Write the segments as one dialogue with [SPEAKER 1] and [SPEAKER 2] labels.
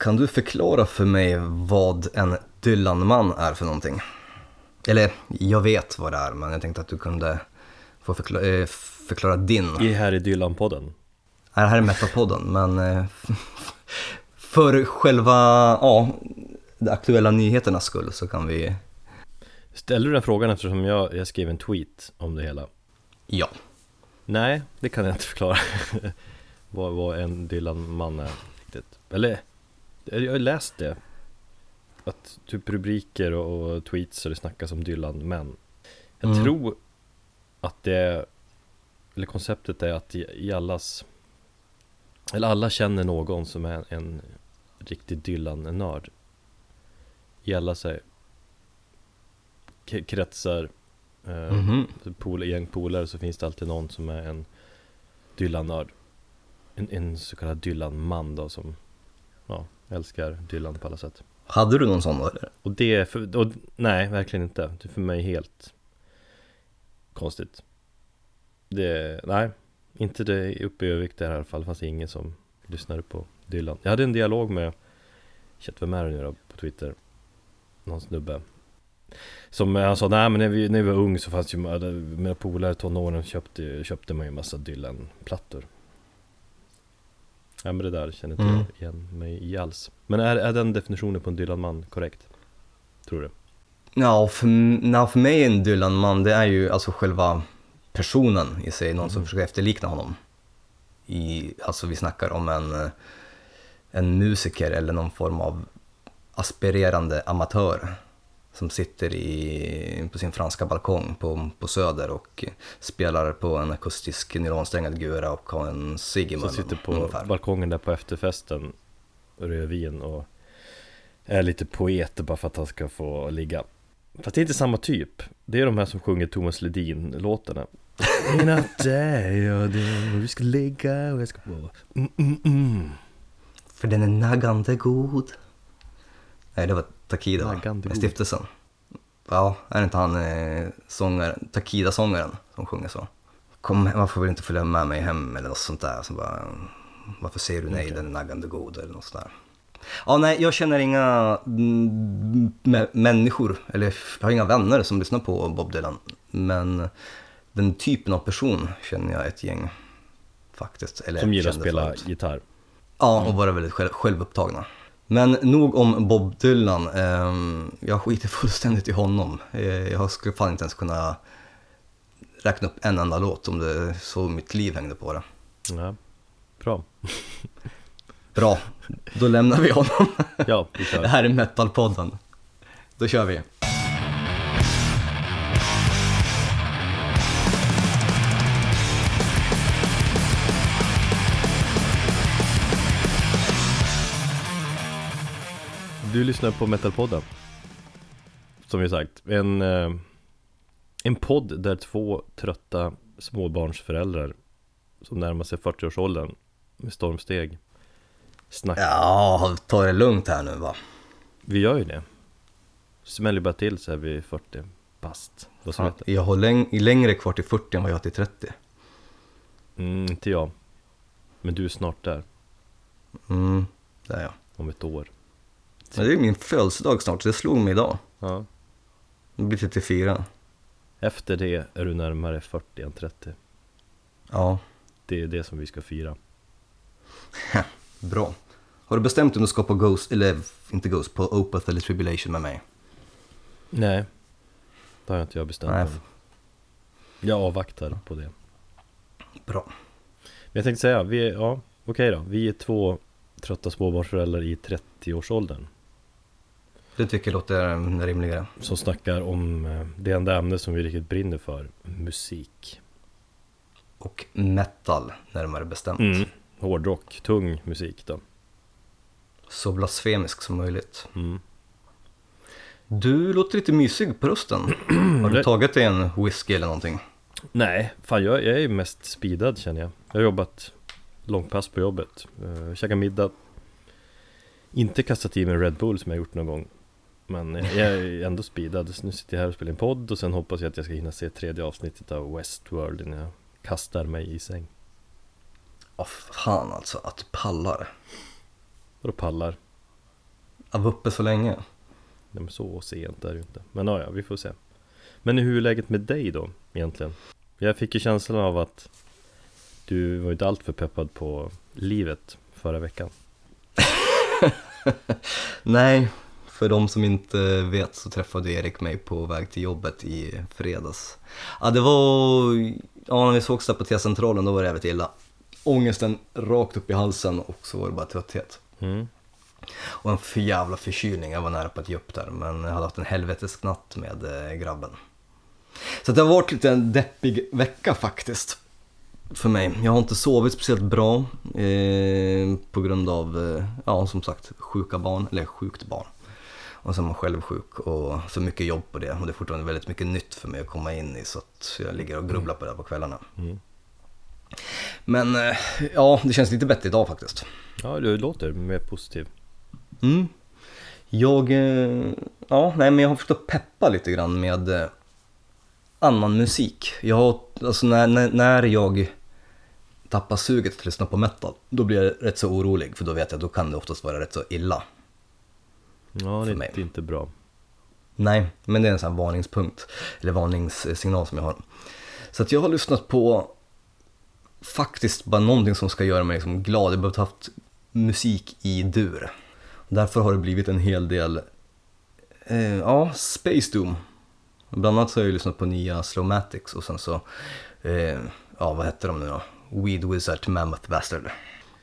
[SPEAKER 1] Kan du förklara för mig vad en Dylan-man är för någonting? Eller, jag vet vad det är, men jag tänkte att du kunde få förklara, eh, förklara din.
[SPEAKER 2] I här i Dylan-podden.
[SPEAKER 1] Det här är Metapodden, men eh, för själva, ja, de aktuella nyheternas skull så kan vi,
[SPEAKER 2] Ställer du den frågan eftersom jag, jag skrev en tweet om det hela?
[SPEAKER 1] ja.
[SPEAKER 2] Nej, det kan jag inte förklara vad, vad en Dylan-man är riktigt Eller, jag har läst det Att typ rubriker och, och tweets och det snackas om Dylan-män Jag
[SPEAKER 1] Mm.
[SPEAKER 2] tror att det eller konceptet är att i, allas Eller alla känner någon som är en, en riktig Dylan-nörd I alla så här, kretsar eh,
[SPEAKER 1] Mhm.
[SPEAKER 2] pol, gäng polare så finns det alltid någon som är en Dylan-nörd en, en så kallad Dylan-man då som älskar Dylan på alla sätt.
[SPEAKER 1] Hade du någon sån då, eller?
[SPEAKER 2] Och det för, och, nej verkligen inte, det är för mig helt konstigt. Det, nej, inte det uppe i där i alla fall, det fanns ingen som lyssnade på Dylan. Jag hade en dialog med, shit vem är det nu då på Twitter? Någon snubbe. Som han sa, nej men när vi, när vi var ung så fanns ju mina polare tonåren köpte, köpte man ju massa Dylan-plattor Ja men det där känner inte
[SPEAKER 1] Mm.
[SPEAKER 2] jag igen mig i alls Men är, är den definitionen på en Dylan-man korrekt? Tror du?
[SPEAKER 1] Ja, för, na, för mig en Dylan-man, det är ju alltså själva personen i sig, någon som försöker efterlikna honom. I, alltså vi snackar om en, eh, en musiker eller någon form av aspirerande amatör som sitter i, på sin franska balkong på, på Söder och spelar på en akustisk nylonsträngad gura och har en cigg i
[SPEAKER 2] Som
[SPEAKER 1] munnen.
[SPEAKER 2] sitter på
[SPEAKER 1] ungefär.
[SPEAKER 2] balkongen där på efterfesten Rödvin och är lite poet bara för att han ska få ligga Fast det är inte samma typ Det är de här som sjunger Thomas Ledin-låtarna I natt vi ska ligga och jag ska få mm, mm, mm.
[SPEAKER 1] För den är naggande god. Nej, det var Takida va? Med stiftelsen. Ja, är det inte han eh, sångaren, Takida-sångaren som sjunger så? Kom, varför vill du inte följa med mig hem eller något sånt där? Så bara, varför säger du nej,
[SPEAKER 2] Okej.
[SPEAKER 1] den är naggande god eller något sånt där. Ja, nej, jag känner inga mm, mä- människor, eller jag har inga vänner som lyssnar på Bob Dylan. Men den typen av person känner jag ett gäng faktiskt. Eller
[SPEAKER 2] Som gillar att spela
[SPEAKER 1] förut.
[SPEAKER 2] gitarr
[SPEAKER 1] Ja, och vara väldigt själv, självupptagna. Men nog om Bob Dylan. Ehm, jag skiter fullständigt i honom. Eh, jag skulle fan inte ens kunna räkna upp en enda låt om det så mitt liv hängde på det.
[SPEAKER 2] ja. Bra
[SPEAKER 1] Bra, då lämnar vi honom.
[SPEAKER 2] Ja, vi kör
[SPEAKER 1] Det här är Metalpodden. Då kör vi.
[SPEAKER 2] Du lyssnar på Metalpodden. Som vi sagt, en, eh, en podd där två trötta småbarnsföräldrar Som närmar sig 40-årsåldern med stormsteg Snackar,
[SPEAKER 1] Ja, ta det lugnt här nu va.
[SPEAKER 2] vi gör ju det. Smäller bara till så är vi 40 bast. Vad som heter.
[SPEAKER 1] jag har läng- längre kvar till 40 än vad jag har till 30.
[SPEAKER 2] mm, Inte jag. Men du är snart där,
[SPEAKER 1] Mm, det är jag.
[SPEAKER 2] om ett år
[SPEAKER 1] Men det är min födelsedag snart, så det slog mig idag.
[SPEAKER 2] Ja
[SPEAKER 1] Det blir 34.
[SPEAKER 2] Efter det är du närmare 40 än 30
[SPEAKER 1] Ja,
[SPEAKER 2] Det är det som vi ska fira
[SPEAKER 1] Bra. Har du bestämt om du ska på Ghost, eller inte Ghost, på Opeth eller Tribulation med mig?
[SPEAKER 2] Nej Det har inte jag bestämt
[SPEAKER 1] Nej.
[SPEAKER 2] Jag avvaktar på det
[SPEAKER 1] Bra.
[SPEAKER 2] Men jag tänkte säga, vi är, ja okej då Vi är två trötta småbarnsföräldrar i 30-årsåldern
[SPEAKER 1] Det tycker jag låter rimligare.
[SPEAKER 2] Som snackar om eh, det enda ämne som vi riktigt brinner för Musik
[SPEAKER 1] Och metal, närmare bestämt.
[SPEAKER 2] mm. Hårdrock, tung musik då
[SPEAKER 1] Så blasfemisk som möjligt.
[SPEAKER 2] mm.
[SPEAKER 1] Du låter lite mysig på rösten. Har du tagit dig en whisky eller någonting?
[SPEAKER 2] Nej, fan jag, jag är mest speedad känner jag Jag har jobbat långpass på jobbet uh, Käkat middag Inte kastat i mig en Red Bull som jag gjort någon gång Men jag är ändå speedad nu sitter jag här och spelar en podd och sen hoppas jag att jag ska hinna se tredje avsnittet av Westworld innan jag kastar mig i säng
[SPEAKER 1] Ja, fan alltså, att du pallar.
[SPEAKER 2] Vadå pallar?
[SPEAKER 1] Jag var uppe så länge.
[SPEAKER 2] Nej, men så sent är det ju inte. Men ja, ja, vi får se. Men hur är läget med dig då egentligen? Jag fick ju känslan av att du var inte alltför peppad på livet förra veckan.
[SPEAKER 1] Nej, för de som inte vet så träffade Erik mig på väg till jobbet i fredags. Ja, det var... Ja, när vi sågs där på T-centralen då var det jävligt illa. Ångesten rakt upp i halsen och så var det bara trötthet.
[SPEAKER 2] Mm.
[SPEAKER 1] Och en för jävla förkylning, jag var nära på att ge upp där men jag hade haft en helvetesnatt med eh, grabben. Så det har varit lite en deppig vecka faktiskt. För mig. Jag har inte sovit speciellt bra eh, på grund av, eh, ja som sagt, sjuka barn, eller sjukt barn. Och så är man själv sjuk och så mycket jobb på det och det är fortfarande väldigt mycket nytt för mig att komma in i så att jag ligger och grubblar på det på kvällarna.
[SPEAKER 2] Mm.
[SPEAKER 1] Men eh, ja, det känns lite bättre idag faktiskt.
[SPEAKER 2] Ja, du låter mer positiv.
[SPEAKER 1] Mm. Jag, eh, ja, nej men jag har försökt peppa lite grann med eh, annan musik. Jag har, alltså när, när, när jag tappar suget att lyssna på metal, då blir jag rätt så orolig för då vet jag att då kan det oftast vara rätt så illa.
[SPEAKER 2] Ja, det
[SPEAKER 1] mig.
[SPEAKER 2] är inte bra.
[SPEAKER 1] Nej, men det är en sån här varningspunkt, eller varningssignal som jag har. Så att jag har lyssnat på faktiskt bara någonting som ska göra mig liksom glad. Jag har behövt haft musik i dur. Därför har det blivit en hel del, eh, ja, Space Doom. Bland annat så har jag lyssnat på nya Slowmatics och sen så, eh, ja vad hette de nu då? Weed Wizard Mammoth Bastard.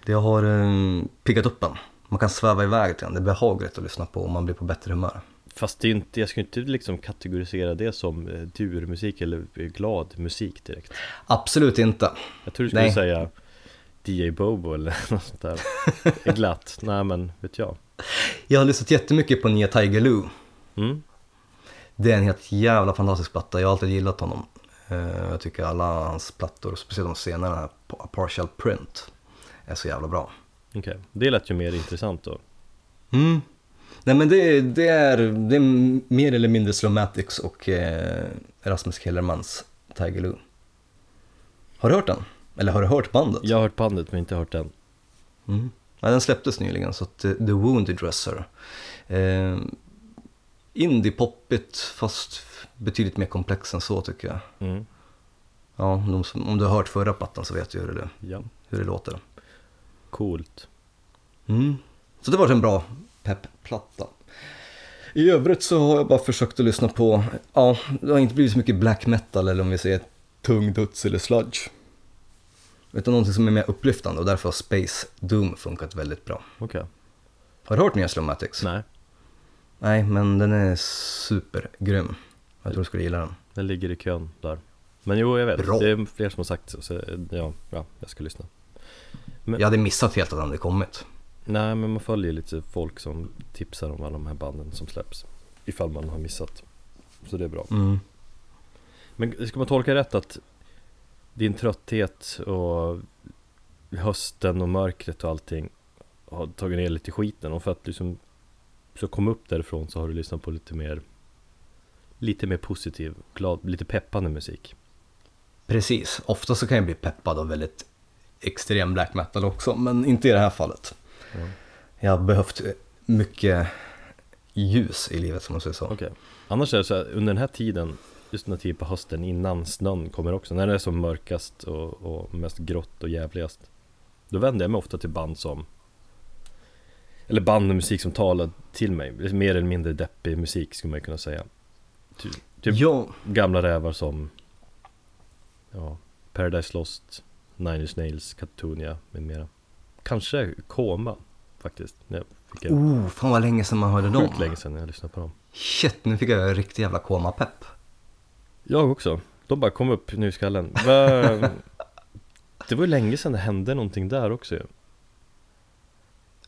[SPEAKER 1] Det har eh, piggat upp en. Man kan sväva iväg lite grann. Det är behagligt att lyssna på och man blir på bättre humör.
[SPEAKER 2] Fast det är inte, jag skulle inte liksom kategorisera det som eh, durmusik eller eh, glad musik direkt.
[SPEAKER 1] Absolut inte.
[SPEAKER 2] Jag tror du skulle
[SPEAKER 1] Nej.
[SPEAKER 2] säga DJ Bobo eller något sånt där. Glatt. Nej men, vet jag.
[SPEAKER 1] Jag har lyssnat jättemycket på nya Tiger Lou.
[SPEAKER 2] Mm.
[SPEAKER 1] Det är en helt jävla fantastisk platta. Jag har alltid gillat honom. Eh, Jag tycker alla hans plattor, speciellt de senare, Partial Print, är så jävla bra.
[SPEAKER 2] Okej, det lät ju mer intressant då.
[SPEAKER 1] Mm. Nej men det, det, är, det är mer eller mindre Slowmatics och eh, Rasmus Kellermans Tiger Lou. Har du hört den? Eller har du hört bandet?
[SPEAKER 2] Jag har hört bandet men inte hört den.
[SPEAKER 1] Mm. Ja, den släpptes nyligen, så att, eh, The Wounded Dresser. Eh, Indie-poppigt, fast betydligt mer komplex än så tycker jag.
[SPEAKER 2] Mm.
[SPEAKER 1] Ja, om du har hört förra plattan så vet du hur det,
[SPEAKER 2] Ja,
[SPEAKER 1] hur det låter.
[SPEAKER 2] Coolt.
[SPEAKER 1] Mm. Så det var en bra pepp-platta. I övrigt så har jag bara försökt att lyssna på, ja, det har inte blivit så mycket black metal eller om vi säger tung döds eller sludge. Utan någonting som är mer upplyftande och därför har Space Doom funkat väldigt bra.
[SPEAKER 2] Okej.
[SPEAKER 1] Har du hört nya Slowmatics?
[SPEAKER 2] Nej,
[SPEAKER 1] Nej, men den är supergrym. Jag tror du skulle gilla den.
[SPEAKER 2] den ligger i kön där. Men jo, jag vet.
[SPEAKER 1] Bra.
[SPEAKER 2] Det är fler som har sagt så. så ja, ja, jag ska lyssna. Men-
[SPEAKER 1] Jag hade missat helt att den hade kommit.
[SPEAKER 2] Nej, men man följer lite folk som tipsar om alla de här banden som släpps. Ifall man har missat. Så det är bra.
[SPEAKER 1] Mm.
[SPEAKER 2] Men ska man tolka rätt att din trötthet och hösten och mörkret och allting har tagit ner lite skiten och för att liksom så komma upp därifrån så har du lyssnat på lite mer lite mer positiv, glad, lite peppande musik.
[SPEAKER 1] Precis, ofta så kan jag bli peppad av väldigt extrem black metal också, men inte i det här fallet.
[SPEAKER 2] Ja.
[SPEAKER 1] Jag har behövt mycket ljus i livet som man säger så.
[SPEAKER 2] Okej. Annars är det så här, under den här tiden, just den här tiden på hösten innan snön kommer också, när det är som mörkast och, och mest grått och jävligast. Då vänder jag mig ofta till band som Eller band och musik som talar till mig, mer eller mindre deppig musik skulle man kunna säga. Ty, typ
[SPEAKER 1] Ja,
[SPEAKER 2] gamla rävar som Ja, Paradise Lost, Nine Inch Nails, Katatonia med mera. Kanske Koma faktiskt. Jag fick
[SPEAKER 1] oh, fan vad länge sedan man hörde dem.
[SPEAKER 2] sjukt länge sedan jag lyssnade på dem.
[SPEAKER 1] Shit, nu fick jag riktigt jävla koma-pepp.
[SPEAKER 2] Jag också. De bara kom upp nu i skallen. Det var ju länge sedan det hände någonting där också ju.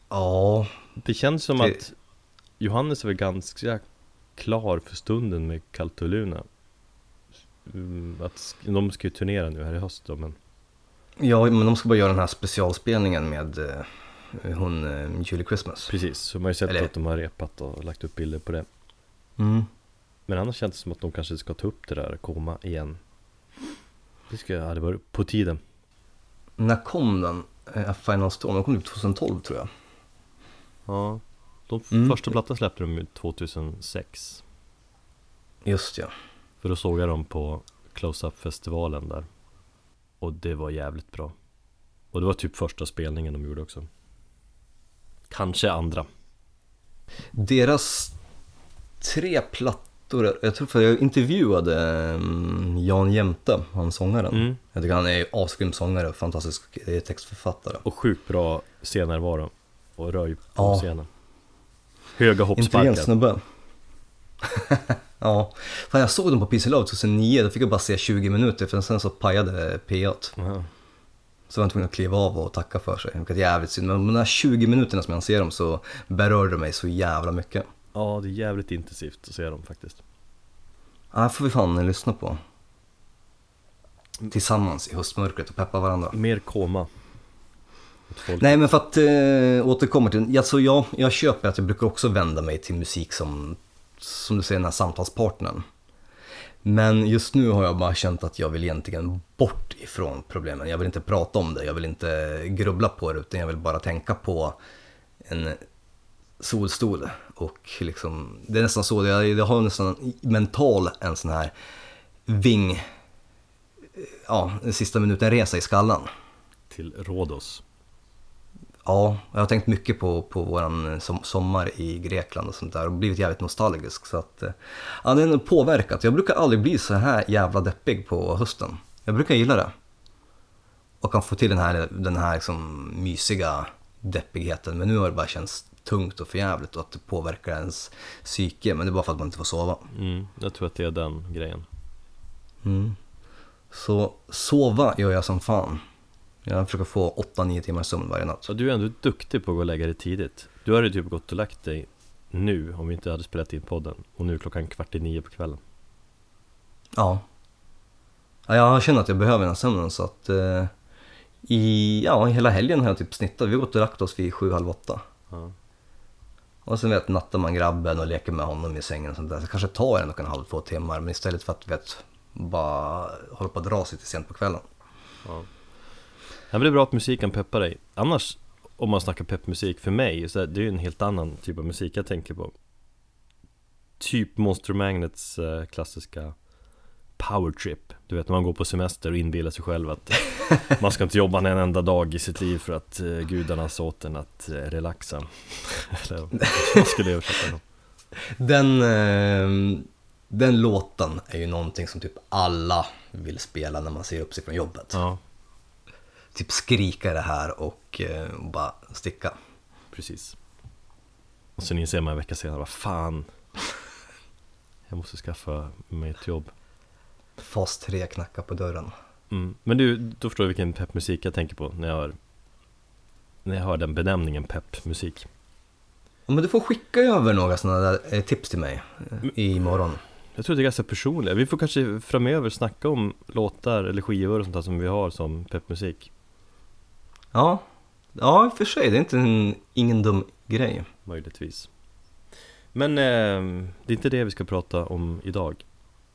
[SPEAKER 1] Ja,
[SPEAKER 2] Det känns som
[SPEAKER 1] Det-
[SPEAKER 2] att Johannes är väl ganska klar för stunden med Kaltoluna. Mm, Att de ska ju turnera nu här i höst då, men
[SPEAKER 1] ja, men de ska bara göra den här specialspelningen med eh, hon eh, Julie Christmas.
[SPEAKER 2] precis. Så man har ju sett
[SPEAKER 1] Eller-
[SPEAKER 2] att de har repat och lagt upp bilder på det.
[SPEAKER 1] Mm.
[SPEAKER 2] Men annars känns det som att de kanske ska ta upp det där koma igen. Det ska ja, det var på tiden.
[SPEAKER 1] När kom den? Eh, Final Storm? Den kom typ 2012 tror jag.
[SPEAKER 2] Ja. De
[SPEAKER 1] Mm.
[SPEAKER 2] första plattan släppte de ju 2006
[SPEAKER 1] Just ja.
[SPEAKER 2] För då såg jag dem på Close-Up-festivalen där Och det var jävligt bra Och det var typ första spelningen de gjorde också Kanske andra
[SPEAKER 1] Deras tre plattor, jag tror för jag intervjuade mm, Jan Jämte, han sångaren.
[SPEAKER 2] mm.
[SPEAKER 1] Jag tycker han är asgrym sångare, fantastisk textförfattare.
[SPEAKER 2] Och sjukt bra scenärvaro Och röj på
[SPEAKER 1] Ja.
[SPEAKER 2] scenen Höga
[SPEAKER 1] Intelligent
[SPEAKER 2] hoppsparkar
[SPEAKER 1] snubbe. ja, Fan, jag såg dem på PC Love 2009, då fick jag bara se 20 minuter för sen så pajade P8.
[SPEAKER 2] Aha.
[SPEAKER 1] Så var jag tvungen att kliva av och tacka för sig, vilket är jävligt synd. Men de där 20 minuterna som jag ser dem så berörde de mig så jävla mycket.
[SPEAKER 2] Ja, det är jävligt intensivt att se dem faktiskt
[SPEAKER 1] Ja, det får vi fan lyssna på. Tillsammans i höstmörkret och peppa varandra.
[SPEAKER 2] Mer koma.
[SPEAKER 1] Nej men för att eh, återkomma till, alltså jag, jag köper att jag brukar också vända mig till musik som, som du säger, den här samtalspartnern. Men just nu har jag bara känt att jag vill egentligen bort ifrån problemen. Jag vill inte prata om det, jag vill inte grubbla på det, utan jag vill bara tänka på en solstol. Och liksom, det är nästan så, jag, jag har nästan mental en sån här ving, ja, sista minuten-resa i skallen.
[SPEAKER 2] Till Rhodos
[SPEAKER 1] Ja, jag har tänkt mycket på, på våran som, sommar i Grekland och sånt där och blivit jävligt nostalgisk. Så att, eh, ja, den har påverkat. Jag brukar aldrig bli så här jävla deppig på hösten. Jag brukar gilla det. Och kan få till den här, den här liksom mysiga deppigheten. Men nu har det bara känts tungt och förjävligt och att det påverkar ens psyke. Men det är bara för att man inte får sova.
[SPEAKER 2] mm, Jag tror att det är den grejen
[SPEAKER 1] Mm. Så sova gör jag som fan. Jag försöker få 8-9 timmar sömn varje natt.
[SPEAKER 2] Så du är ändå duktig på att gå och lägga dig tidigt Du hade typ gått och lagt dig nu om vi inte hade spelat in podden Och nu är klockan kvart i nio på kvällen
[SPEAKER 1] Ja. ja jag känner att jag behöver den här sömnen så att eh, i ja, hela helgen har jag typ snittat. Vi har gått och lagt oss vid sju, halv åtta.
[SPEAKER 2] ja.
[SPEAKER 1] Och sen vet nattar man grabben och leker med honom i sängen och sånt där. Så kanske tar en och en halv, två timmar. Men istället för att vet, bara hålla på att dra sig till sent på kvällen.
[SPEAKER 2] Ja. Men det är bra att musiken peppar dig. Annars, om man snackar peppmusik för mig, så är det är ju en helt annan typ av musik jag tänker på. Typ Monster Magnets eh, klassiska Power Trip. Du vet när man går på semester och inbillar sig själv att man ska inte jobba en enda dag i sitt liv för att eh, gudarna sa åt en att eh, relaxa. Eller vad skulle jag översätta?
[SPEAKER 1] Den, eh, den låten är ju någonting som typ alla vill spela när man ser upp sig från jobbet.
[SPEAKER 2] Ja,
[SPEAKER 1] Typ skrika det här och eh, bara sticka.
[SPEAKER 2] precis Och sen inser man en vecka senare, vad fan Jag måste skaffa mig ett jobb
[SPEAKER 1] Fas 3 knackar på dörren.
[SPEAKER 2] Mm. Men du, då förstår du vilken peppmusik jag tänker på när jag hör När jag hör den benämningen peppmusik
[SPEAKER 1] Ja, men du får skicka över några sådana där eh, tips till mig eh, imorgon.
[SPEAKER 2] Jag tror det är ganska personliga, vi får kanske framöver snacka om låtar eller skivor och sånt där som vi har som peppmusik
[SPEAKER 1] Ja, ja i och för sig, det är inte en, ingen dum grej.
[SPEAKER 2] Möjligtvis Men eh, det är inte det vi ska prata om idag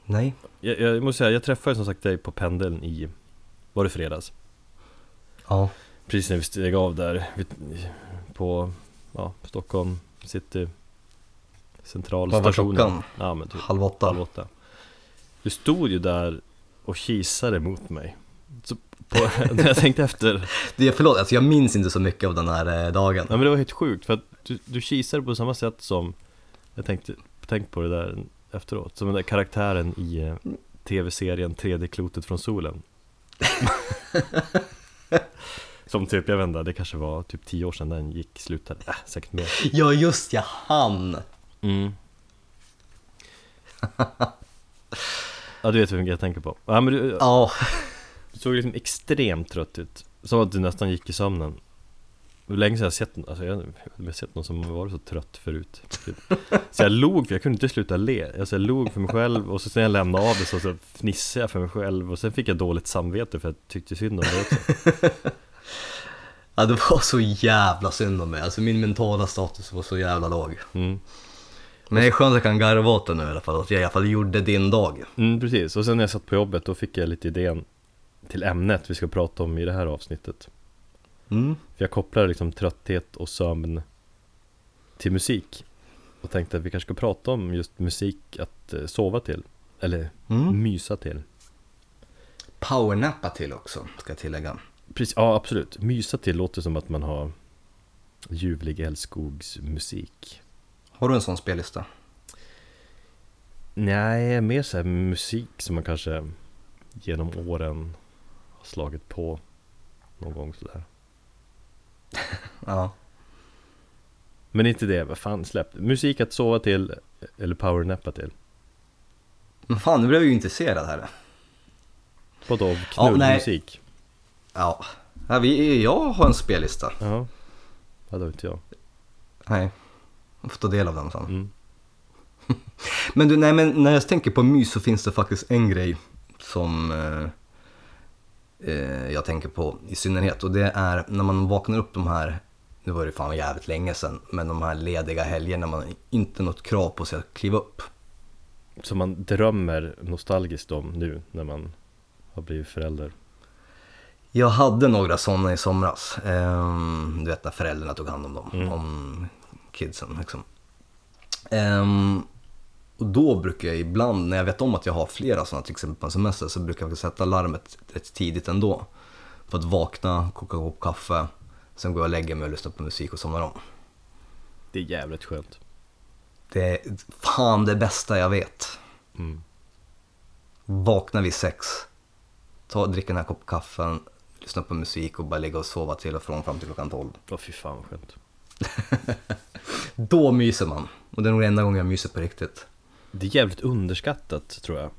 [SPEAKER 1] Nej.
[SPEAKER 2] Jag, jag måste säga, jag träffade som sagt dig på pendeln i Var det fredags?
[SPEAKER 1] Ja,
[SPEAKER 2] Precis när vi steg av där på ja, Stockholm city
[SPEAKER 1] vad var
[SPEAKER 2] Centralstationen
[SPEAKER 1] klockan?
[SPEAKER 2] Ja men typ
[SPEAKER 1] Halv åtta.
[SPEAKER 2] halv åtta Du stod ju där och kisade mot mig på, När jag tänkte efter
[SPEAKER 1] Det, förlåt, alltså jag minns inte så mycket av den här eh, dagen.
[SPEAKER 2] Ja men det var helt sjukt för att du, du kisade på samma sätt som Jag tänkte, tänkt på det där efteråt Som den där karaktären i eh, tv-serien Tredje klotet från solen Som typ, jag vet inte, det kanske var typ tio år sedan den gick, slutade, äh, säkert mer
[SPEAKER 1] Ja, just ja, han!
[SPEAKER 2] mm. Ja du vet vem jag tänker på ja, men du,
[SPEAKER 1] Ja,
[SPEAKER 2] du såg liksom extremt trött ut Som att du nästan gick i sömnen Hur länge sedan jag sett, alltså jag, jag har sett någon som varit så trött förut typ. Så jag log, för jag kunde inte sluta le alltså jag log för mig själv och så sen jag lämnade av det så, så fnissade jag för mig själv Och sen fick jag dåligt samvete för jag tyckte synd om det också
[SPEAKER 1] ja, det var så jävla synd om mig. Alltså min mentala status var så jävla låg.
[SPEAKER 2] mm.
[SPEAKER 1] Men det är skönt att jag kan garva åt det nu i alla fall, att jag i alla fall gjorde din dag.
[SPEAKER 2] Mm, precis, och sen när jag satt på jobbet då fick jag lite idén Till ämnet vi ska prata om i det här avsnittet
[SPEAKER 1] Mm.
[SPEAKER 2] För jag kopplar liksom trötthet och sömn till musik och tänkte att vi kanske ska prata om just musik att eh, sova till eller
[SPEAKER 1] Mm.
[SPEAKER 2] mysa till.
[SPEAKER 1] Powernappa till också, ska jag tillägga.
[SPEAKER 2] Precis, ja absolut. Mysa till låter som att man har ljuvlig älskogsmusik.
[SPEAKER 1] Har du en sån spellista?
[SPEAKER 2] Nej, mer så här musik som man kanske genom åren har slagit på någon gång sådär.
[SPEAKER 1] Ja.
[SPEAKER 2] Men inte det, vad fan släpp. Musik att sova till eller powernappa till.
[SPEAKER 1] Men fan, nu blev jag ju intresserad här.
[SPEAKER 2] Vadå,
[SPEAKER 1] Ja, nej.
[SPEAKER 2] knullmusik?
[SPEAKER 1] Ja. ja vi, jag har en spellista.
[SPEAKER 2] Ja, ja det har inte jag.
[SPEAKER 1] Nej. Jag får ta del av den sen.
[SPEAKER 2] Mm.
[SPEAKER 1] Men du, nej men när jag tänker på mys så finns det faktiskt en grej som eh, eh, jag tänker på i synnerhet och det är när man vaknar upp de här, nu var det fan jävligt länge sedan, men de här lediga helgerna när man inte något krav på sig att kliva upp.
[SPEAKER 2] Som man drömmer nostalgiskt om nu när man har blivit förälder.
[SPEAKER 1] Jag hade några sådana i somras, ehm, du vet när föräldrarna tog hand om dem,
[SPEAKER 2] Mm.
[SPEAKER 1] om kidsen liksom. Ehm, och då brukar jag ibland, när jag vet om att jag har flera sådana, till exempel på en semester, så brukar jag sätta larmet rätt tidigt ändå. För att vakna, koka upp kaffe, sen går jag och lägger mig och lyssnar på musik och somnar om.
[SPEAKER 2] Det är jävligt skönt.
[SPEAKER 1] Det är fan det bästa jag vet.
[SPEAKER 2] Mm.
[SPEAKER 1] Vakna vid sex, ta, dricka den här kopp kaffen, lyssna på musik och bara ligga och sova till och från fram till klockan tolv.
[SPEAKER 2] Åh fy fan vad skönt.
[SPEAKER 1] Då myser man. Och det är nog den enda gången jag myser på riktigt.
[SPEAKER 2] Det är jävligt underskattat tror jag.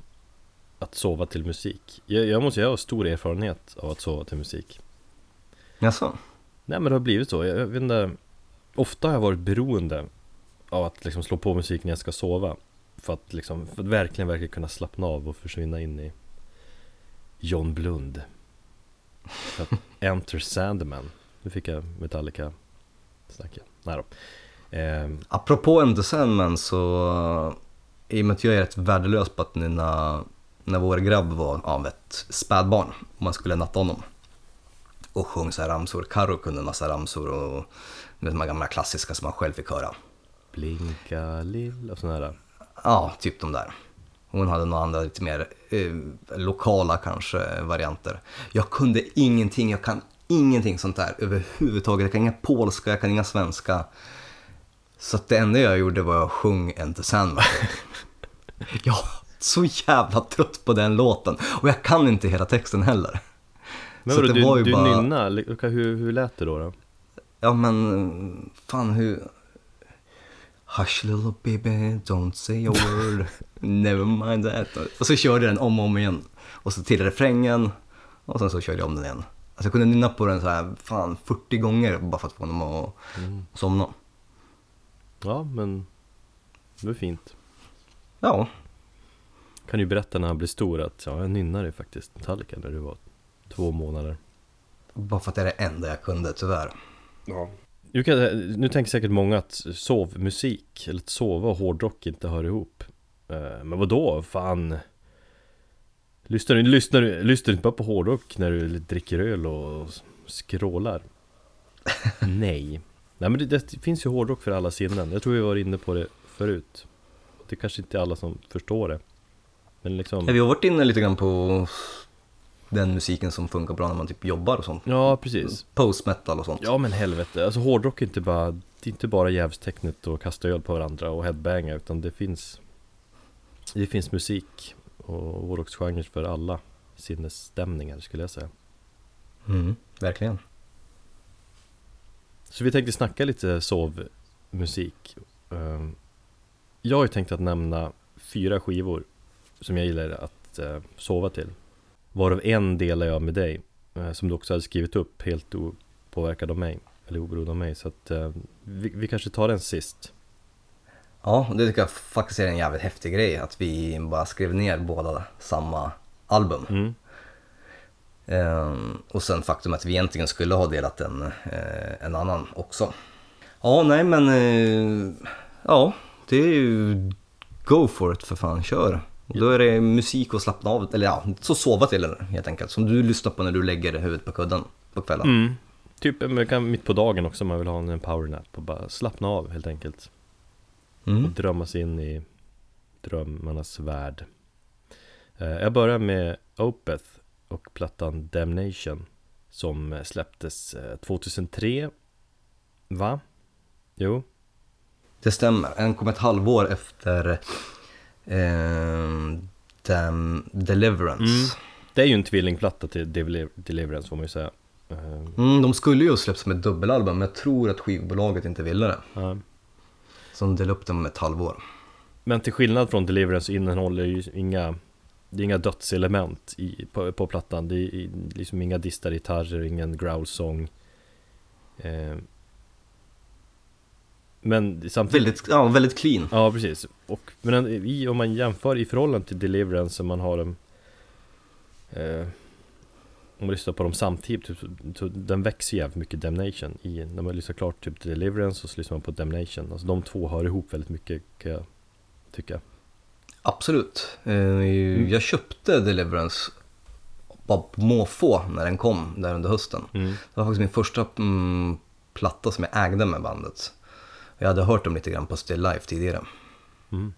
[SPEAKER 2] Att sova till musik. Jag, jag måste säga, jag har stor erfarenhet av att sova till musik.
[SPEAKER 1] Jaså?
[SPEAKER 2] Nej men det har blivit så. Jag, jag vet inte. Ofta har jag varit beroende av att liksom slå på musik när jag ska sova. För att liksom, för att verkligen, verkligen kunna slappna av och försvinna in i John Blund. För att Enter Sandman. Nu fick jag Metallica snacket. Nej då. Ehm,
[SPEAKER 1] Apropå Enter Sandman så, i och med att jag är rätt värdelös på att när, när vår grabb var av ett spädbarn och man skulle natta honom och sjöng så här ramsor. Karo kunde en massa ramsor och vet, de här gamla klassiska som man själv fick höra.
[SPEAKER 2] Blinka lilla och sådana där.
[SPEAKER 1] Ja, typ de där. Hon hade några andra lite mer eh, lokala kanske varianter. Jag kunde ingenting, jag kan ingenting sånt där överhuvudtaget. Jag kan inga polska, jag kan inga svenska. Så det enda jag gjorde var att sjung Enter Sandman. jag var så jävla trött på den låten. Och jag kan inte hela texten heller.
[SPEAKER 2] Men
[SPEAKER 1] Så
[SPEAKER 2] vadå,
[SPEAKER 1] det
[SPEAKER 2] du,
[SPEAKER 1] var ju
[SPEAKER 2] du
[SPEAKER 1] bara-
[SPEAKER 2] okej, Hur, hur lät det då? då?
[SPEAKER 1] Ja men, fan hur... Hush little baby, don't say a word, never mind that. Och så körde jag den om och om igen. Och så till refrängen, och sen så körde jag om den igen. Alltså jag kunde nynna på den så här, fan 40 gånger bara för att få honom att somna.
[SPEAKER 2] Ja, men det är fint.
[SPEAKER 1] Ja,
[SPEAKER 2] Kan ju berätta när han blir stor att ja, jag nynnade ju faktiskt Metallica när du var två månader.
[SPEAKER 1] bara för att det är det enda jag kunde tyvärr.
[SPEAKER 2] Ja. Nu, kan, nu tänker säkert många att sovmusik, eller att sova och hårdrock inte hör ihop. Eh, Men vad då? Fan. Lyssnar du, lyssnar, du, lyssnar du inte bara på hårdrock när du dricker öl och skrålar? Nej. Nej men det, det finns ju hårdrock för alla sinnen. Jag tror vi var inne på det förut. Det kanske inte är alla som förstår det. Men liksom...
[SPEAKER 1] Ja, vi har varit inne lite grann på den musiken som funkar bra när man typ jobbar och sånt.
[SPEAKER 2] Ja, precis.
[SPEAKER 1] Post metal och sånt.
[SPEAKER 2] Ja men helvete, alltså hårdrock är inte bara Det är inte bara jävstecknet och kasta öl på varandra och headbanga utan det finns Det finns musik och hårdrocksgenrer för alla sinnesstämningar skulle jag säga
[SPEAKER 1] Mm, verkligen.
[SPEAKER 2] Så vi tänkte snacka lite sovmusik Ehm, Jag har ju tänkt att nämna fyra skivor som jag gillar att eh, sova till Varav en delar jag med dig eh, Som du också hade skrivit upp helt opåverkad av mig Eller oberoende av mig så att eh, vi, vi kanske tar den sist
[SPEAKER 1] Ja, det tycker jag faktiskt är en jävligt häftig grej att vi bara skrev ner båda samma album.
[SPEAKER 2] mm.
[SPEAKER 1] Ehm, och sen faktum att vi egentligen skulle ha delat en, eh, en annan också. Ja, nej men eh, ja, det är ju go for it för fan, kör. Och då är det musik och slappna av, eller ja, så sova till helt enkelt. Som du lyssnar på när du lägger huvudet på kudden på kvällen.
[SPEAKER 2] Mm, Typ man kan mitt på dagen också om man vill ha en powernap och bara slappna av helt enkelt och
[SPEAKER 1] Mm.
[SPEAKER 2] drömma sig in i drömmarnas värld Eh, Jag börjar med Opeth och plattan Damnation som eh, släpptes eh, 2003 Va? Jo,
[SPEAKER 1] Det stämmer. Den kom ett halvår efter eh, Damn Deliverance.
[SPEAKER 2] Mm. det är ju en tvillingplatta till Deliver- Deliverance får man ju säga Eh,
[SPEAKER 1] Mm, de skulle ju släppt som ett dubbelalbum, men jag tror att skivbolaget inte ville det.
[SPEAKER 2] ja.
[SPEAKER 1] Så de delade upp dem med ett halvår.
[SPEAKER 2] Men till skillnad från Deliverance innehåller ju inga Det är inga dödselement i, på, på plattan. Det är liksom inga distade gitarrer, ingen growlsång eh, Men samtidigt
[SPEAKER 1] Väldigt, ja, väldigt clean.
[SPEAKER 2] Ja precis, och, men i, om man jämför i förhållande till Deliverance som man har en eh, Om man lyssnar på dem samtidigt, typ, så, den växer jävligt mycket Damnation i, När man lyssnar klart typ Deliverance och så lyssnar man på Damnation. Alltså de två hör ihop väldigt mycket kan jag tycka
[SPEAKER 1] Absolut. Eh, Jag köpte Deliverance bara på måfå när den kom där under hösten.
[SPEAKER 2] mm.
[SPEAKER 1] Det var faktiskt min första mm, platta som jag ägde med bandet. Jag hade hört dem lite grann på Still Life tidigare.
[SPEAKER 2] Mm.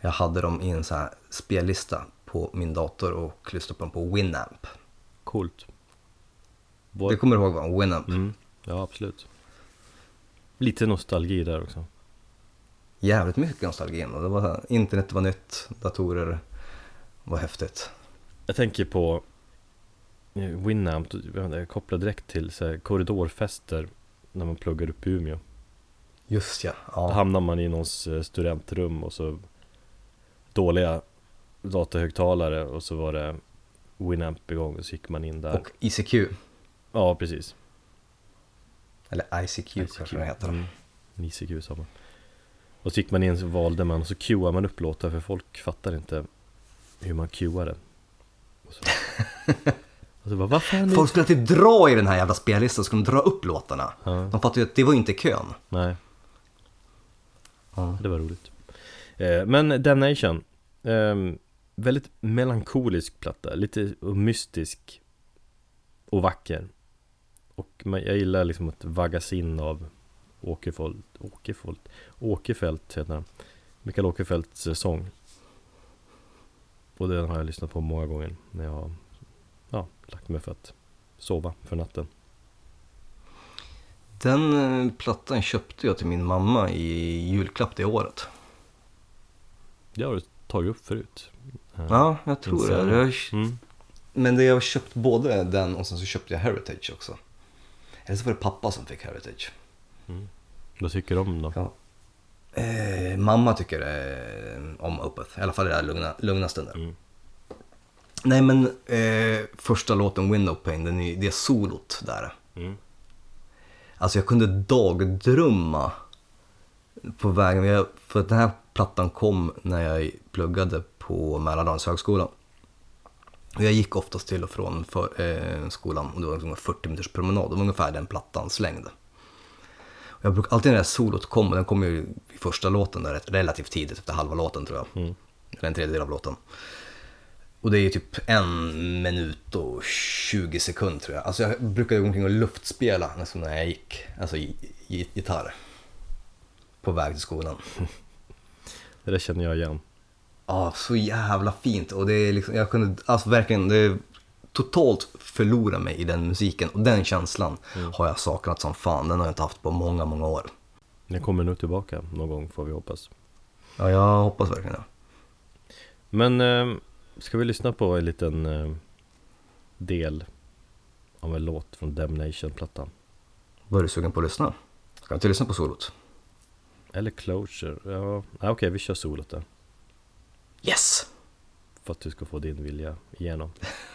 [SPEAKER 1] Jag hade dem i en så här spellista på min dator och lyssnade på dem på Winamp.
[SPEAKER 2] Coolt
[SPEAKER 1] Det
[SPEAKER 2] Var,
[SPEAKER 1] kommer du ihåg va? Winamp.
[SPEAKER 2] mm. Ja absolut Lite nostalgi där också
[SPEAKER 1] Jävligt mycket nostalgi och det var internet var nytt, datorer var häftigt.
[SPEAKER 2] Jag tänker på eh, Winamp, jag kopplar direkt till så korridorfester när man pluggar upp i Umeå
[SPEAKER 1] Just ja.
[SPEAKER 2] Då
[SPEAKER 1] ja.
[SPEAKER 2] hamnar man i någons eh, studentrum och så dåliga datahögtalare och så var det Winamp igång och så gick man in där
[SPEAKER 1] Och ICQ,
[SPEAKER 2] Ja precis
[SPEAKER 1] eller ICQ, kanske det heter.
[SPEAKER 2] mm. ICQ samma Och så gick man in så valde man och så queuade man upp låtar för folk fattar inte hur man queuar det och så, och så bara, vad fan
[SPEAKER 1] Folk skulle alltid dra i den här jävla spellistan, skulle de dra upp låtarna.
[SPEAKER 2] Ja,
[SPEAKER 1] De fattade ju att det var inte kön.
[SPEAKER 2] nej
[SPEAKER 1] Ja.
[SPEAKER 2] Det var roligt eh, Men Damnation eh, Väldigt melankolisk platta, lite mystisk och vacker Och jag gillar liksom att vaggas in av Åkerfolt, Åkerfolt, Åkerfeldt heter han Mikael Åkerfeldts eh, sång Och den har jag lyssnat på många gånger när jag har ja, lagt mig för att sova för natten
[SPEAKER 1] Den eh, plattan köpte jag till min mamma i julklapp det året.
[SPEAKER 2] Det har du tagit upp förut Eh,
[SPEAKER 1] Ja, jag tror det. Jag,
[SPEAKER 2] mm.
[SPEAKER 1] men det jag har köpt både den och sen så köpte jag Heritage också. Eller så var det pappa som fick Heritage.
[SPEAKER 2] Vad tycker du om den då?
[SPEAKER 1] Ja. Eh, mamma tycker eh, om Opeth, i alla fall i det här lugna, lugna stunder.
[SPEAKER 2] Mm.
[SPEAKER 1] Nej men eh, första låten Window Pane, den är, det är solot där.
[SPEAKER 2] Mm.
[SPEAKER 1] Alltså jag kunde dagdrömma på vägen, jag, för att den här plattan kom när jag pluggade på Mälardalens högskola. Och jag gick oftast till och från för, eh, skolan och det var ungefär 40 minuters promenad, det var ungefär den plattans längd. Jag brukar alltid när det här solot kom, och den kom ju i första låten där relativt tidigt, efter halva låten tror jag.
[SPEAKER 2] Mm.
[SPEAKER 1] Eller en tredjedel av låten. Och det är ju typ en minut och 20 sekunder tror jag. Alltså jag brukade gå omkring och luftspela nästan när jag gick, alltså gitarr. På väg till skolan.
[SPEAKER 2] Det där känner jag igen
[SPEAKER 1] Ja, så jävla fint. Och det är liksom, jag kunde, alltså verkligen, det totalt förlora mig i den musiken. Och den känslan har jag saknat som fan. Den har jag inte haft på många, många år.
[SPEAKER 2] Den kommer nog tillbaka någon gång får vi hoppas
[SPEAKER 1] Ja, jag hoppas verkligen det.
[SPEAKER 2] Men eh, ska vi lyssna på en liten eh, del av en låt från Damnation-plattan?
[SPEAKER 1] Var du sugen på att lyssna? Ska vi inte lyssna på solot?
[SPEAKER 2] Eller Closure? Ja, ah, okej vi kör solot där
[SPEAKER 1] Yes!
[SPEAKER 2] För att du ska få din vilja igenom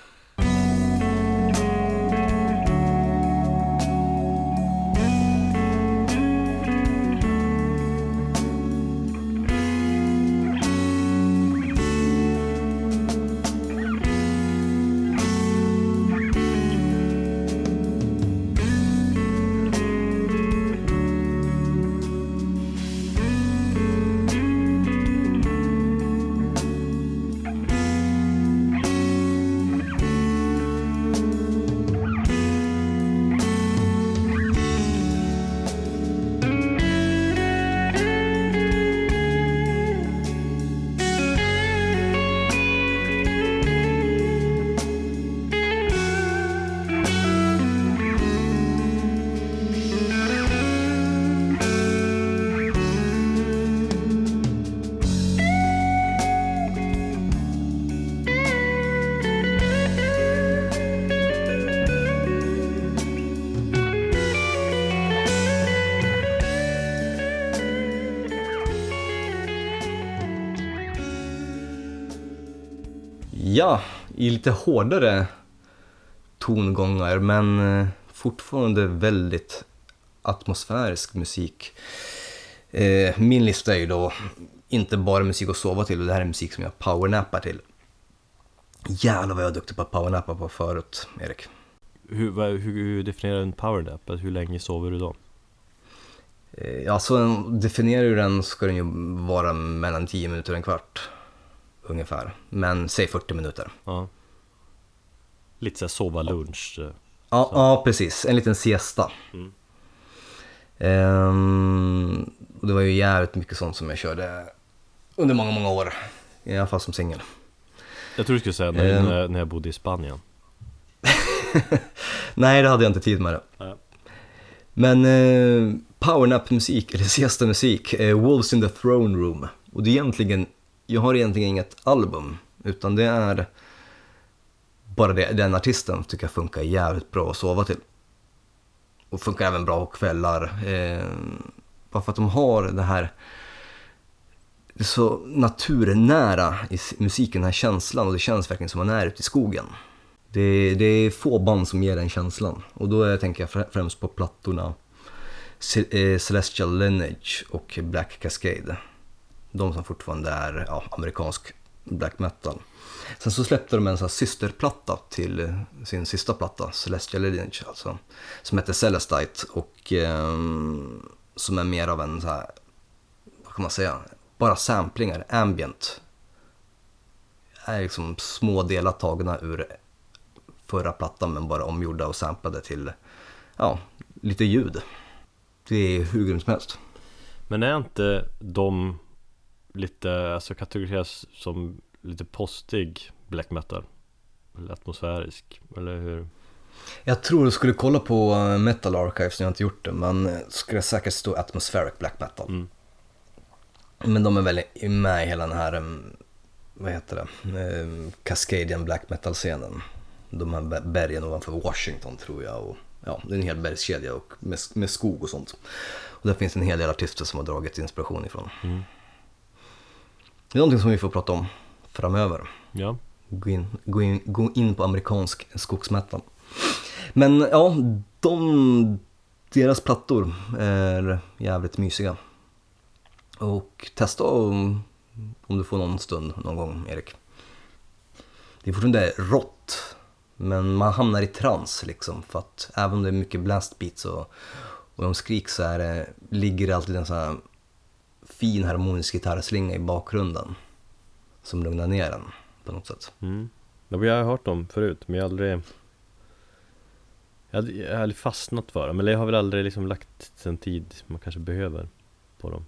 [SPEAKER 1] Ja, i lite hårdare tongångar men eh, fortfarande väldigt atmosfärisk musik. Eh, min lista är ju då inte bara musik att sova till, det här är musik som jag powernappar till. Jävlar vad jag är duktig på att powernappa på förut, Erik.
[SPEAKER 2] Hur, vad, hur, definierar du en powernap? Alltså, hur länge sover du då?
[SPEAKER 1] Eh, Ja, så definierar du den ska den ju vara mellan 10 minuter och en kvart. Ungefär. Men säg 40 minuter.
[SPEAKER 2] Ja. Lite såhär sova lunch. eh.
[SPEAKER 1] Ja, ja precis. En liten siesta.
[SPEAKER 2] Mm.
[SPEAKER 1] Ehm, och det var ju jävligt mycket sånt som jag körde under många, många år. I alla fall som singel.
[SPEAKER 2] Jag tror du skulle säga när,
[SPEAKER 1] Eh.
[SPEAKER 2] när, jag- när jag bodde i Spanien.
[SPEAKER 1] Nej, det hade jag inte tid med det.
[SPEAKER 2] Ja.
[SPEAKER 1] Men eh, powernap-musik, eller siesta-musik, eh, Wolves in the Throne Room. Och det är egentligen, jag har egentligen inget album, utan det är bara det, den artisten tycker jag funkar jävligt bra att sova till. Och funkar även bra på kvällar. Eh, bara för att de har det här, det är så naturnära i musiken, den här känslan och det känns verkligen som man är ute i skogen. Det, det är få band som ger den känslan. Och då är- tänker jag främst på plattorna eh, Celestial Lineage och Black Cascade. De som fortfarande är ja, amerikansk black metal. Sen så släppte de en sån här systerplatta till sin sista platta, Celestial Lineage alltså. Som heter Celestite och eh, som är mer av en så här, vad kan man säga, bara samplingar, ambient. Är liksom små delar tagna ur förra plattan men bara omgjorda och samplade till ja, lite ljud. Det är hur grymt som helst.
[SPEAKER 2] Men är inte de lite, alltså kategoriseras som lite postig black metal? Eller atmosfärisk, eller hur?
[SPEAKER 1] Jag tror du skulle kolla på eh, Metal Archives, jag har inte gjort det, men eh, skulle säkert stå Atmospheric Black Metal.
[SPEAKER 2] Mm.
[SPEAKER 1] Men de är väl med i hela den här, em, vad heter det, Em, Cascadian Black Metal-scenen. De här be- bergen ovanför Washington tror jag. Och, ja, det är en hel bergskedja och med, med skog och sånt. Och där finns en hel del artister som har dragit inspiration ifrån.
[SPEAKER 2] Mm.
[SPEAKER 1] Det är någonting som vi får prata om framöver.
[SPEAKER 2] Ja,
[SPEAKER 1] Gå in, gå in, gå in på amerikansk skogsmetal. Men ja, de, deras plattor är jävligt mysiga. Och testa om, om du får någon stund någon gång, Erik. Det är fortfarande rått, men man hamnar i trans liksom. För att även om det är mycket blastbeats och, och de skrik så är det, ligger det alltid en sån här fin harmonisk gitarrslinga i bakgrunden. Som lugnar ner den på något sätt.
[SPEAKER 2] mm. Ja, jag har hört dem förut, men jag har aldrig jag har aldrig fastnat för dem, eller jag har väl aldrig liksom lagt den tid man kanske behöver på dem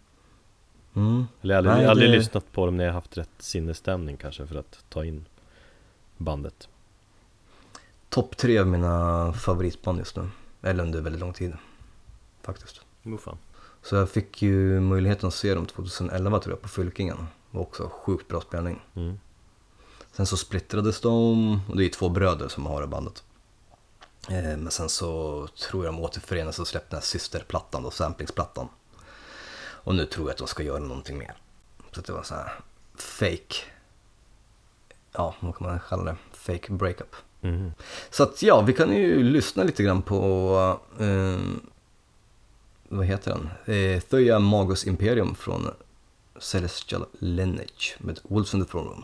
[SPEAKER 1] Mm.
[SPEAKER 2] Eller jag har aldrig,
[SPEAKER 1] Nej,
[SPEAKER 2] aldrig
[SPEAKER 1] det-
[SPEAKER 2] lyssnat på dem när jag haft rätt sinnesstämning kanske för att ta in bandet
[SPEAKER 1] Topp tre av mina favoritband just nu. Eller under väldigt lång tid. Faktiskt.
[SPEAKER 2] Oh, fan.
[SPEAKER 1] Så jag fick ju möjligheten att se dem 2011 tror jag på Fylkingen. Det var också sjukt bra spelning.
[SPEAKER 2] Mm.
[SPEAKER 1] Sen så splittrades de och det är två bröder som har det bandet. Eh, Men sen så tror jag de återförenades och släppte den här systerplattan då, samplingsplattan. Och nu tror jag att de ska göra någonting mer. Så det var så här fake, ja vad kan man kalla det, fake breakup.
[SPEAKER 2] Mhm.
[SPEAKER 1] Så att ja, vi kan ju lyssna lite grann på, eh, vad heter den? Eh, Thoya Magus Imperium från Celestial Lineage med Wolves in the Throne Room.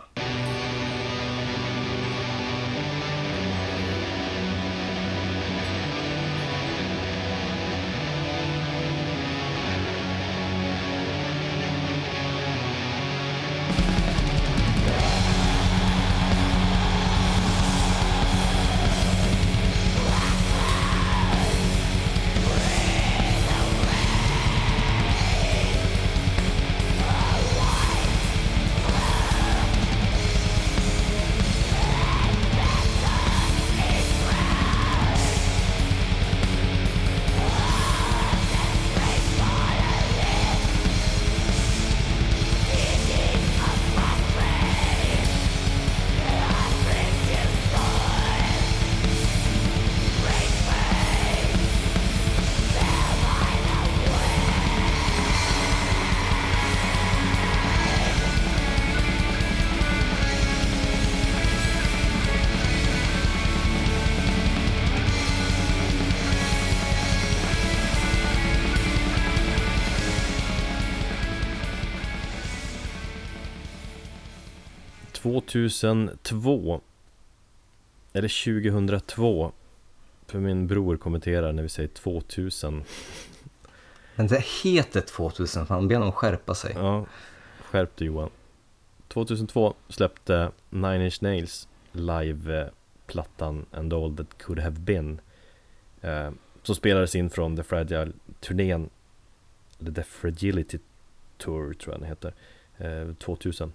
[SPEAKER 2] 2002 Eller 2002 För min bror kommenterar när vi säger 2000
[SPEAKER 1] Men det heter 2000, fan be honom skärpa sig.
[SPEAKER 2] Ja, skärp dig Johan. 2002 släppte Nine Inch Nails live-plattan And All That Could Have Been eh, Som spelades in från The Fragile-turnén The Fragility Tour tror jag den heter eh, 2000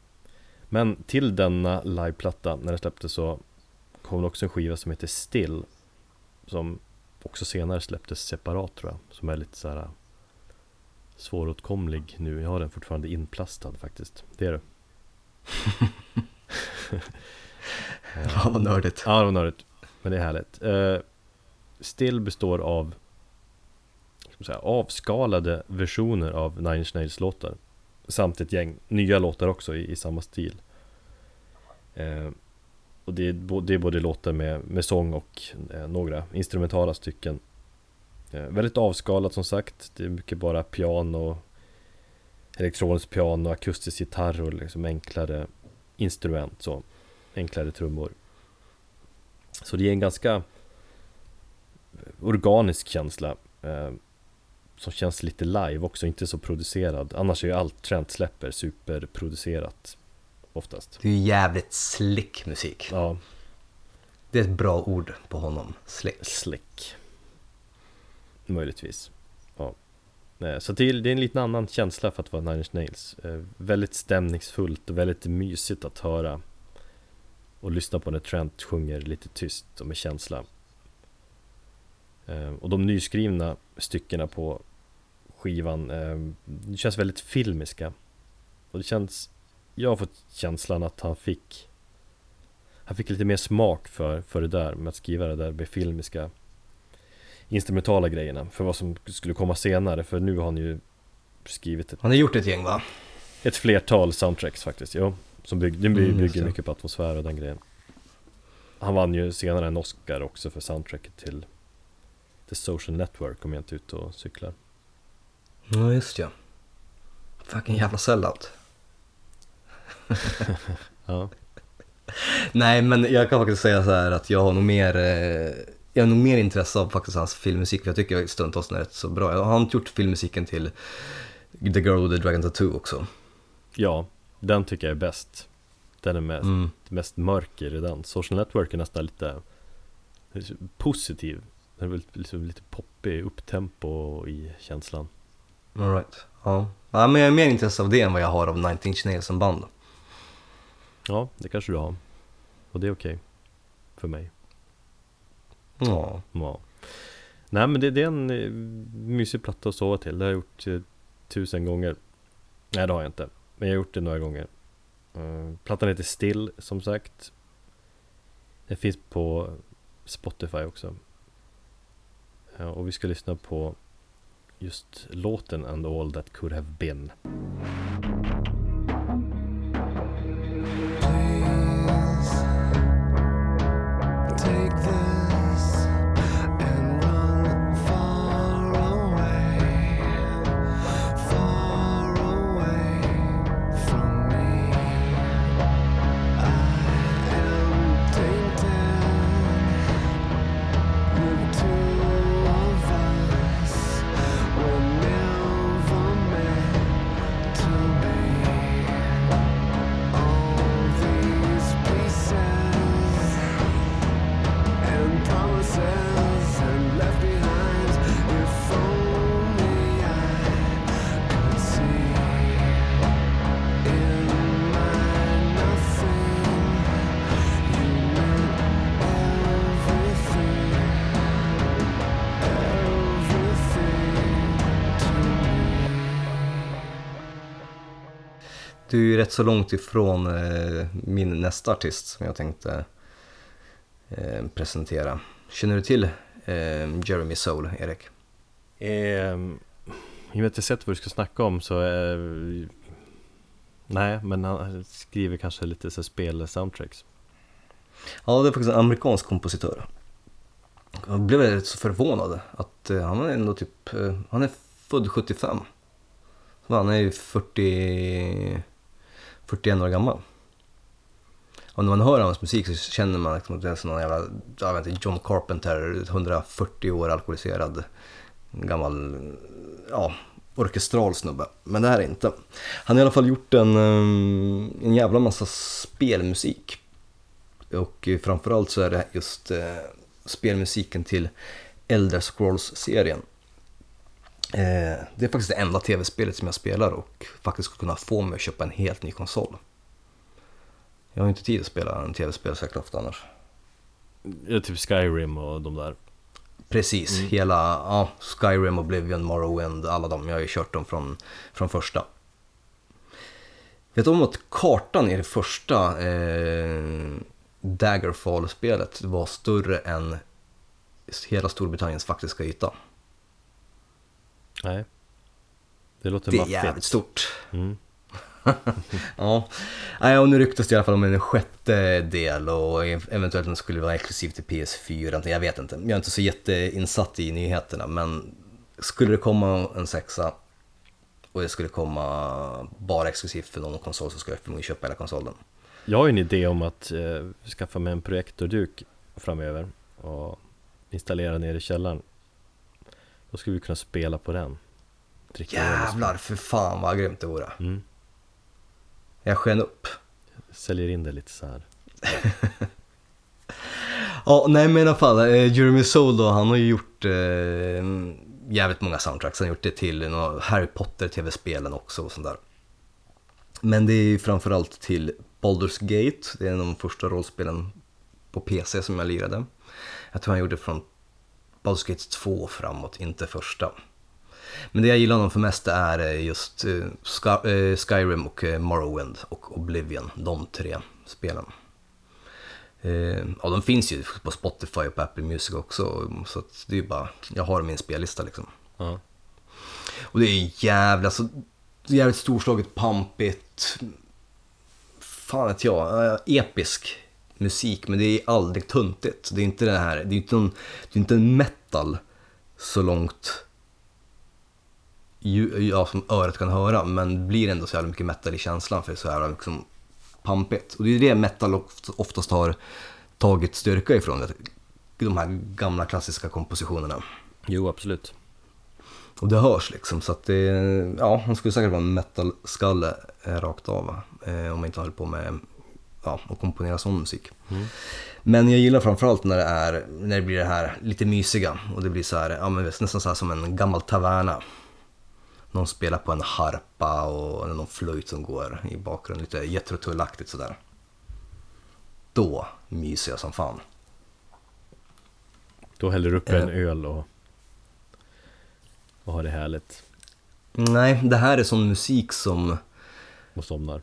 [SPEAKER 2] Men till denna liveplatta när den släpptes så kom det också en skiva som heter Still Som också senare släpptes separat tror jag Som är lite så här svåråtkomlig nu. Jag har den fortfarande inplastad faktiskt. Det är det.
[SPEAKER 1] Ja, vad nördigt.
[SPEAKER 2] Ja, det var nördigt. Men det är härligt. Eh, Still består av säga, avskalade versioner av Nine Inch Nails låtar Samt ett gäng nya låtar också i, i samma stil. Eh, Och det är, bo- det är både låtar med, med sång och eh, några instrumentala stycken. Eh, Väldigt avskalat som sagt. Det är mycket bara piano Elektroniskt piano, akustisk gitarr och liksom enklare instrument så Enklare trummor. Så det är en ganska eh, organisk känsla. Eh, som känns lite live också, inte så producerad. Annars är ju allt Trent släpper superproducerat Oftast.
[SPEAKER 1] Det är ju jävligt slick musik.
[SPEAKER 2] Ja,
[SPEAKER 1] Det är ett bra ord på honom, slick.
[SPEAKER 2] slick. Möjligtvis. Ja. Eh, Så det är, en liten annan känsla för att vara Nine Inch Nails. Eh, Väldigt stämningsfullt och väldigt mysigt att höra Och lyssna på när Trent sjunger lite tyst och med känsla. Eh, Och de nyskrivna styckena på skivan eh, Det känns väldigt filmiska. Och det känns Jag har fått känslan att han fick Han fick lite mer smak för, för det där med att skriva det där med filmiska Instrumentala grejerna för vad som skulle komma senare. För nu har han ju skrivit ett,
[SPEAKER 1] Han har gjort ett gäng va?
[SPEAKER 2] ett flertal soundtracks faktiskt Jo, som bygg, det
[SPEAKER 1] Mm,
[SPEAKER 2] bygger
[SPEAKER 1] det.
[SPEAKER 2] mycket på atmosfär och den grejen. Han vann ju senare en Oscar också för soundtracket till The Social Network om jag inte är ute och cyklar
[SPEAKER 1] Ja, just ja. Fucking jävla sellout.
[SPEAKER 2] Ja,
[SPEAKER 1] Nej, men jag kan faktiskt säga så här att jag har nog mer, eh, jag har nog mer intresse av faktiskt hans filmmusik för jag tycker stundtals den är rätt så bra. Jag har inte gjort filmmusiken till The Girl with the Dragon Tattoo också.
[SPEAKER 2] ja den tycker jag är bäst Den är mest,
[SPEAKER 1] Mm.
[SPEAKER 2] mest mörker i den Social Network är nästan lite positiv Den är väl liksom lite poppig, upptempo i känslan
[SPEAKER 1] All right. Ja. ja, men jag är mer intresse av det än vad jag har av 19 Inch Nails som band.
[SPEAKER 2] Ja, det kanske du har. Och det är okej. För mig.
[SPEAKER 1] Ja.
[SPEAKER 2] Ja. Nej men det, det är en eh, mysig platta att sova till. Det har jag gjort eh, tusen gånger. Nej det har jag inte. Men jag har gjort det några gånger. Eh, Plattan heter Still som sagt. Den finns på Spotify också. Ja, Och vi ska lyssna på Just låten And All That Could Have Been.
[SPEAKER 1] Rätt så långt ifrån eh, min nästa artist som jag tänkte eh, presentera. Känner du till eh, Jeremy Soul, Erik?
[SPEAKER 2] Ehm, I och med att jag sett vad du ska snacka om så är Nej, men han skriver kanske lite så spel-soundtracks
[SPEAKER 1] Ja, det är faktiskt en amerikansk kompositör. Jag blev rätt så förvånad att eh, han är ändå typ, eh, han är född 75. Så han är ju 40, 41 år gammal. Och när man hör hans musik så känner man liksom att det är som någon jävla, jag vet inte, John Carpenter, 140 år alkoholiserad, gammal, ja, orkestral snubbe. Men det här är inte. Han har i alla fall gjort en, eh, en jävla massa spelmusik. Och framförallt så är det just eh, spelmusiken till Elder Scrolls-serien. Eh, det är faktiskt det enda tv-spelet som jag spelar och faktiskt skulle kunna få mig att köpa en helt ny konsol. Jag har inte tid att spela en tv-spel särskilt ofta annars.
[SPEAKER 2] Ja, typ Skyrim och de där.
[SPEAKER 1] Precis, hela ja, Skyrim, Oblivion, Morrowind, alla de. Jag har ju kört dem från, från första. Vet du om att kartan i det första eh, Daggerfall-spelet var större än hela Storbritanniens faktiska yta?
[SPEAKER 2] Nej. Det låter
[SPEAKER 1] Det är
[SPEAKER 2] maffigt.
[SPEAKER 1] jävligt stort.
[SPEAKER 2] Mm.
[SPEAKER 1] Ja, Nej, och nu ryktas det i alla fall om en sjätte del och eventuellt den skulle vara exklusiv till PS4. Jag vet inte, jag är inte så jätteinsatt i nyheterna men skulle det komma en sexa och det skulle komma bara exklusivt för någon konsol så skulle jag förmodligen köpa hela konsolen.
[SPEAKER 2] Jag har ju en idé om att eh, skaffa mig en projektorduk framöver och installera ner i källaren. Då skulle vi kunna spela på den. Dricka.
[SPEAKER 1] Jävlar, för fan vad grymt det vore.
[SPEAKER 2] Mm.
[SPEAKER 1] Jag sken upp.
[SPEAKER 2] Säljer in det lite så här.
[SPEAKER 1] Ja, nej men i alla fall, eh, Jeremy Soule då, han har ju gjort eh, jävligt många soundtracks. Han har gjort det till några Harry Potter tv-spelen också och sånt där. Men det är ju framförallt till Baldur's Gate, det är en av de första rollspelen på PC som jag lirade. Jag tror han gjorde från Baldur's Gate 2 framåt, inte första. Men det jag gillar honom för mest är eh, just eh, eh, Skyrim och Morrowind och Oblivion, de tre spelen. Ja, de finns ju på Spotify och på Apple Music också, så det är ju bara, jag har min spellista liksom.
[SPEAKER 2] Ja.
[SPEAKER 1] Och det är jävla, alltså, det är jävligt storslaget, pampigt, fan vet jag, episk musik, men det är aldrig tuntigt. Det är inte det här, det är inte en, det är inte en metal så långt ja, som örat kan höra, men blir ändå så jävla mycket metal i känslan för det är så här liksom pampigt. Och det är det metal oft- oftast har tagit styrka ifrån, det, de här gamla klassiska kompositionerna.
[SPEAKER 2] Jo, absolut.
[SPEAKER 1] Och det hörs liksom, så att det, ja, hon skulle säkert vara en metal-skalle rakt av. Eh, om man inte håller på med, ja, att komponera sån musik.
[SPEAKER 2] Mm.
[SPEAKER 1] Men jag gillar framförallt när det är, när det blir det här lite mysiga och det blir så här, ja men nästan så här som en gammal taverna. Någon spelar på en harpa och någon flöjt som går i bakgrunden, lite Jethro sådär. Då myser jag som fan.
[SPEAKER 2] Då häller du upp
[SPEAKER 1] Eh.
[SPEAKER 2] en öl och, och har det härligt
[SPEAKER 1] Nej, det här är sån musik som
[SPEAKER 2] och somnar.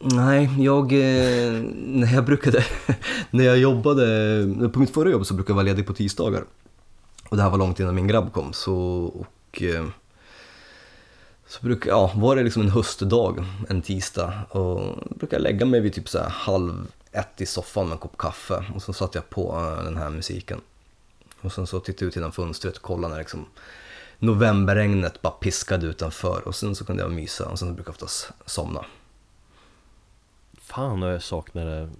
[SPEAKER 1] Nej, jag, eh, när jag brukade, när jag jobbade, på mitt förra jobb så brukade jag vara ledig på tisdagar. Och det här var långt innan min grabb kom, så, och eh, så brukar, ja, var det liksom en höstdag, en tisdag, och då brukade jag lägga mig vid typ så här halv ett i soffan med en kopp kaffe och så satte jag på eh, den här musiken. Och sen så tittade jag ut genom fönstret och kollade när liksom novemberregnet bara piskade utanför och sen så kunde jag mysa och sen brukade jag oftast somna.
[SPEAKER 2] Fan vad jag saknar det,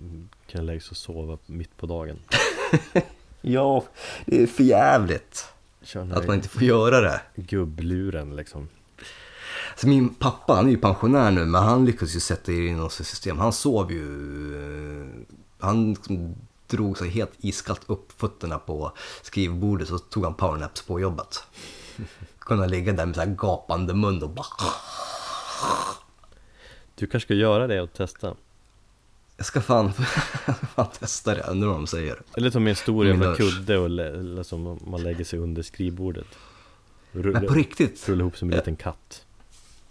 [SPEAKER 2] kunna lägga sig och sova mitt på dagen.
[SPEAKER 1] Ja, det är för jävligt att man inte får göra det.
[SPEAKER 2] gubbluren liksom.
[SPEAKER 1] Så min pappa, han är ju pensionär nu, men han lyckades ju sätta in något system. Han sov ju... eh, Han liksom drog sig helt iskallt upp fötterna på skrivbordet så tog han powernaps på jobbet. Kunna ligga där med så här gapande mun och bara...
[SPEAKER 2] Du kanske ska göra det och testa.
[SPEAKER 1] Jag ska fan, fan testa det, undrar vad de säger.
[SPEAKER 2] Eller ta med en stor jävla kudde och lä- eller som man lägger sig under skrivbordet. Rulla,
[SPEAKER 1] Men på riktigt,
[SPEAKER 2] rulla ihop som en liten katt.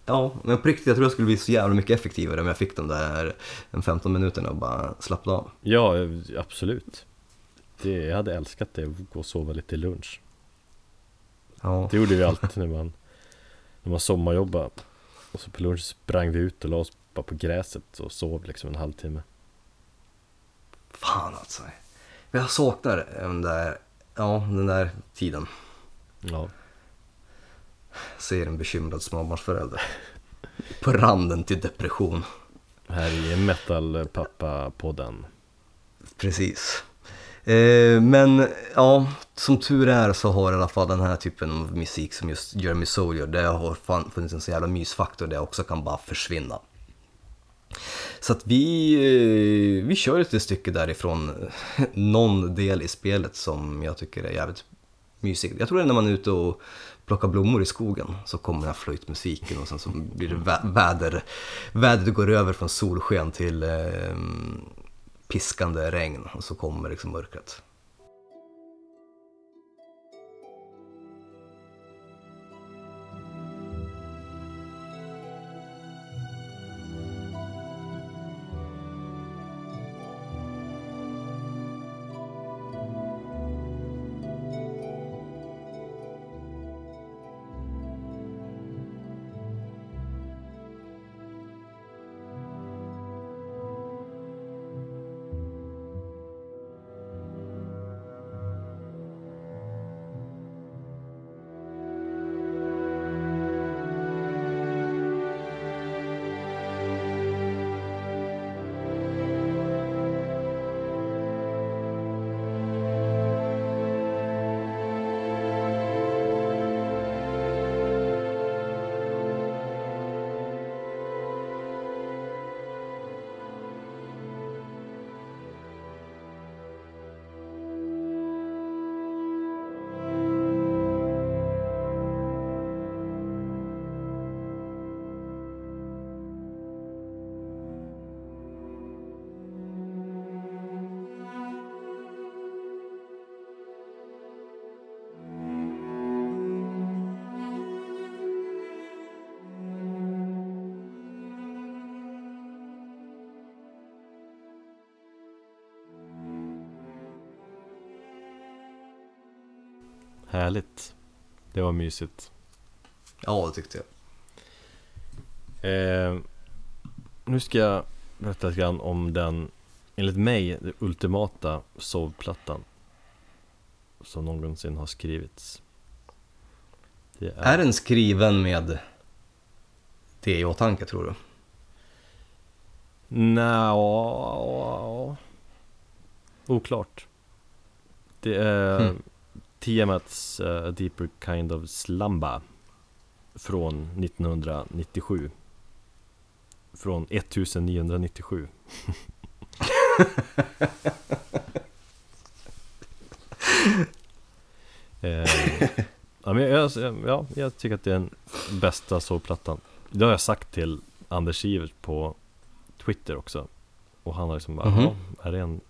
[SPEAKER 1] ja, men på riktigt, jag tror jag skulle bli så jävla mycket effektivare om jag fick de där en 15 minuterna och bara slappna av.
[SPEAKER 2] Ja, absolut. Det, jag hade älskat det, att gå och sova lite lunch.
[SPEAKER 1] Ja.
[SPEAKER 2] Det gjorde vi alltid när man, när man sommarjobbade. Och så på lunch sprang vi ut och la oss bara på gräset och sov liksom en halvtimme.
[SPEAKER 1] Fan alltså. Jag saknar den där, ja, den där tiden.
[SPEAKER 2] Ja,
[SPEAKER 1] Ser en bekymrad småbarnsförälder. På randen till depression.
[SPEAKER 2] här i Metal Pappa-podden.
[SPEAKER 1] Precis. Eh, men ja, som tur är så har i alla fall den här typen av musik som just Jeremy Soule gör, det har funnits en så jävla mysfaktor där jag också kan bara försvinna. Så att vi, eh, vi kör ett stycke därifrån, någon del i spelet som jag tycker är jävligt mysig. Jag tror det är när man är ute och plockar blommor i skogen så kommer den här flöjtmusiken och sen så blir det vä- väder, vädret går över från solsken till eh, piskande regn och så kommer liksom mörkret.
[SPEAKER 2] Det var mysigt.
[SPEAKER 1] Ja, det tyckte jag.
[SPEAKER 2] Eh, nu ska jag berätta lite grann om den, enligt mig, den ultimata sovplattan som någonsin har skrivits. Det
[SPEAKER 1] Är den skriven med det i åtanke tror du?
[SPEAKER 2] Nja, oklart. Det är
[SPEAKER 1] Hmm.
[SPEAKER 2] Tiamats uh, A Deeper Kind of Slumba från 1997. Från 1997. eh, ja, men jag, ja, jag tycker att det är den bästa sovplattan. Det har jag sagt till Anders Sivert på Twitter också. Och han har liksom bara,
[SPEAKER 1] Mhm.
[SPEAKER 2] "Jaha, är, det en,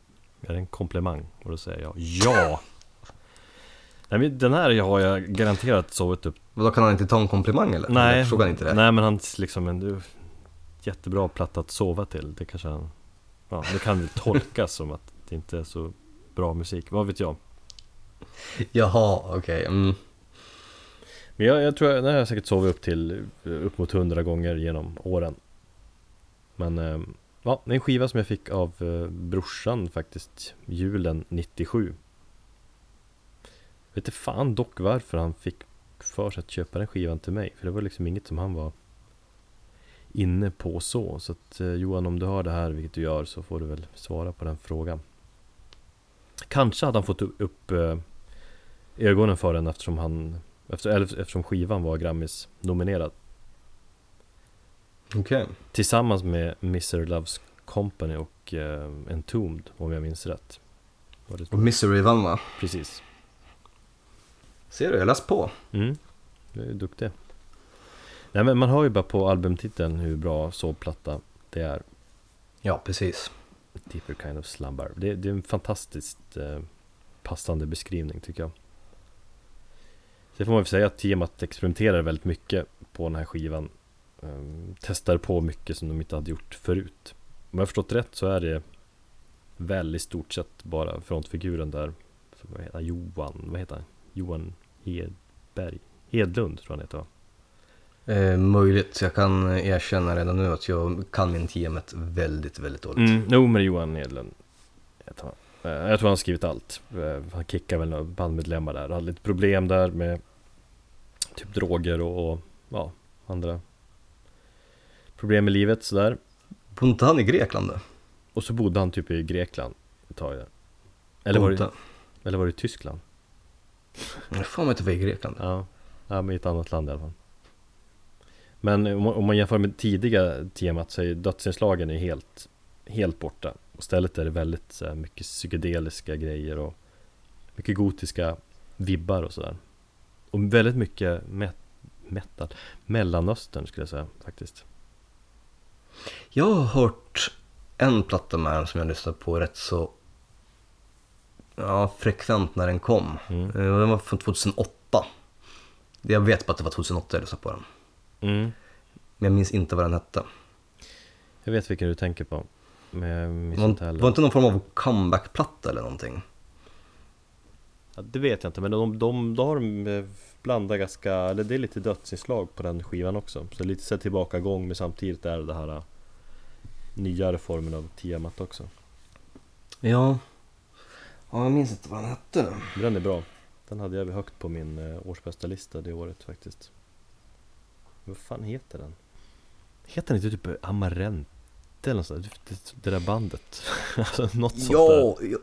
[SPEAKER 2] är det en komplimang? Och då säger jag ja! Nej men den här har jag garanterat sovit upp
[SPEAKER 1] Då kan han inte ta en komplimang eller?
[SPEAKER 2] Nej,
[SPEAKER 1] Jag frågar inte det.
[SPEAKER 2] nej men han liksom, en du, jättebra platta att sova till Det kanske han, ja det kan väl tolkas som att det inte är så bra musik, vad vet jag
[SPEAKER 1] Jaha, okej. Mm.
[SPEAKER 2] Men jag, jag tror, den här har jag säkert sovit upp till eh, upp mot hundra gånger genom åren Men eh, ja, det är en skiva som jag fick av eh, brorsan faktiskt Julen 97 Vet inte fan dock varför han fick för sig att köpa den skivan till mig För det var liksom inget som han var inne på så Så att eh, Johan om du hör det här, vilket du gör, så får du väl svara på den frågan Kanske hade han fått upp, upp eh, ögonen för den eftersom han efter, eftersom skivan var Grammis nominerad
[SPEAKER 1] Okej.
[SPEAKER 2] Tillsammans med Mr. Loves Company och eh, Entombed om jag minns rätt
[SPEAKER 1] Och Misery vann va?
[SPEAKER 2] Precis
[SPEAKER 1] Ser du, jag läst på.
[SPEAKER 2] mm. Du är duktig Nej men man hör ju bara på albumtiteln hur bra sovplatta det är
[SPEAKER 1] Ja, precis.
[SPEAKER 2] Deeper kind of slumber Det, det är en fantastiskt eh, passande beskrivning tycker jag Sen får man väl säga att temat experimenterar väldigt mycket på den här skivan Ehm, Testar på mycket som de inte hade gjort förut Om jag har förstått rätt så är det väl i stort sett bara frontfiguren där vad heter han? Johan, vad heter han? Johan Hedberg Hedlund tror jag han heter va?
[SPEAKER 1] Eh, möjligt. Jag kan erkänna redan nu att jag kan min teamet väldigt, väldigt dåligt.
[SPEAKER 2] Mm, jo men Johan Hedlund heter han. Eh, Jag tror han skrivit allt Eh, Han kickade väl några bandmedlemmar där Hade lite problem där med Typ droger och, och ja, andra Problem i livet sådär
[SPEAKER 1] Bodde inte han i Grekland då?
[SPEAKER 2] Och så bodde han typ i Grekland ett tag där. Eller var det, eller var det Tyskland?
[SPEAKER 1] Jag får mig inte var i Grekland.
[SPEAKER 2] Ja, ja men i ett annat land i alla fall. Men om man, jämför med tidiga temat så är dödsinslagen är helt, helt borta. Och Istället är det väldigt mycket psykedeliska grejer och mycket gotiska vibbar och sådär. Och väldigt mycket met- metal Mellanöstern skulle jag säga faktiskt.
[SPEAKER 1] Jag har hört en platta med honom som jag lyssnade på rätt så ja, frekvent när den kom.
[SPEAKER 2] Mm.
[SPEAKER 1] Eh, Den var från 2008. Jag vet bara att det var 2008 jag lyssnade på den.
[SPEAKER 2] mm.
[SPEAKER 1] Men jag minns inte vad den hette.
[SPEAKER 2] Jag vet vilken du tänker på Men jag minns
[SPEAKER 1] Var,
[SPEAKER 2] inte heller
[SPEAKER 1] var inte någon form av comeback-platta eller någonting?
[SPEAKER 2] Ja, det vet jag inte, men de, de, då har de eh, blandat ganska, eller det är lite dödsinslag på den skivan också Så lite så här tillbakagång men samtidigt är det här eh, nyare formen av temat också
[SPEAKER 1] Ja. Ja, jag minns inte vad den hette.
[SPEAKER 2] Den är bra Den hade jag högt på min eh, årsbästa lista det året faktiskt Vad fan heter den? Heter den inte typ Amarente eller något sånt? där? Det, där bandet Alltså något sånt där
[SPEAKER 1] Ja, ja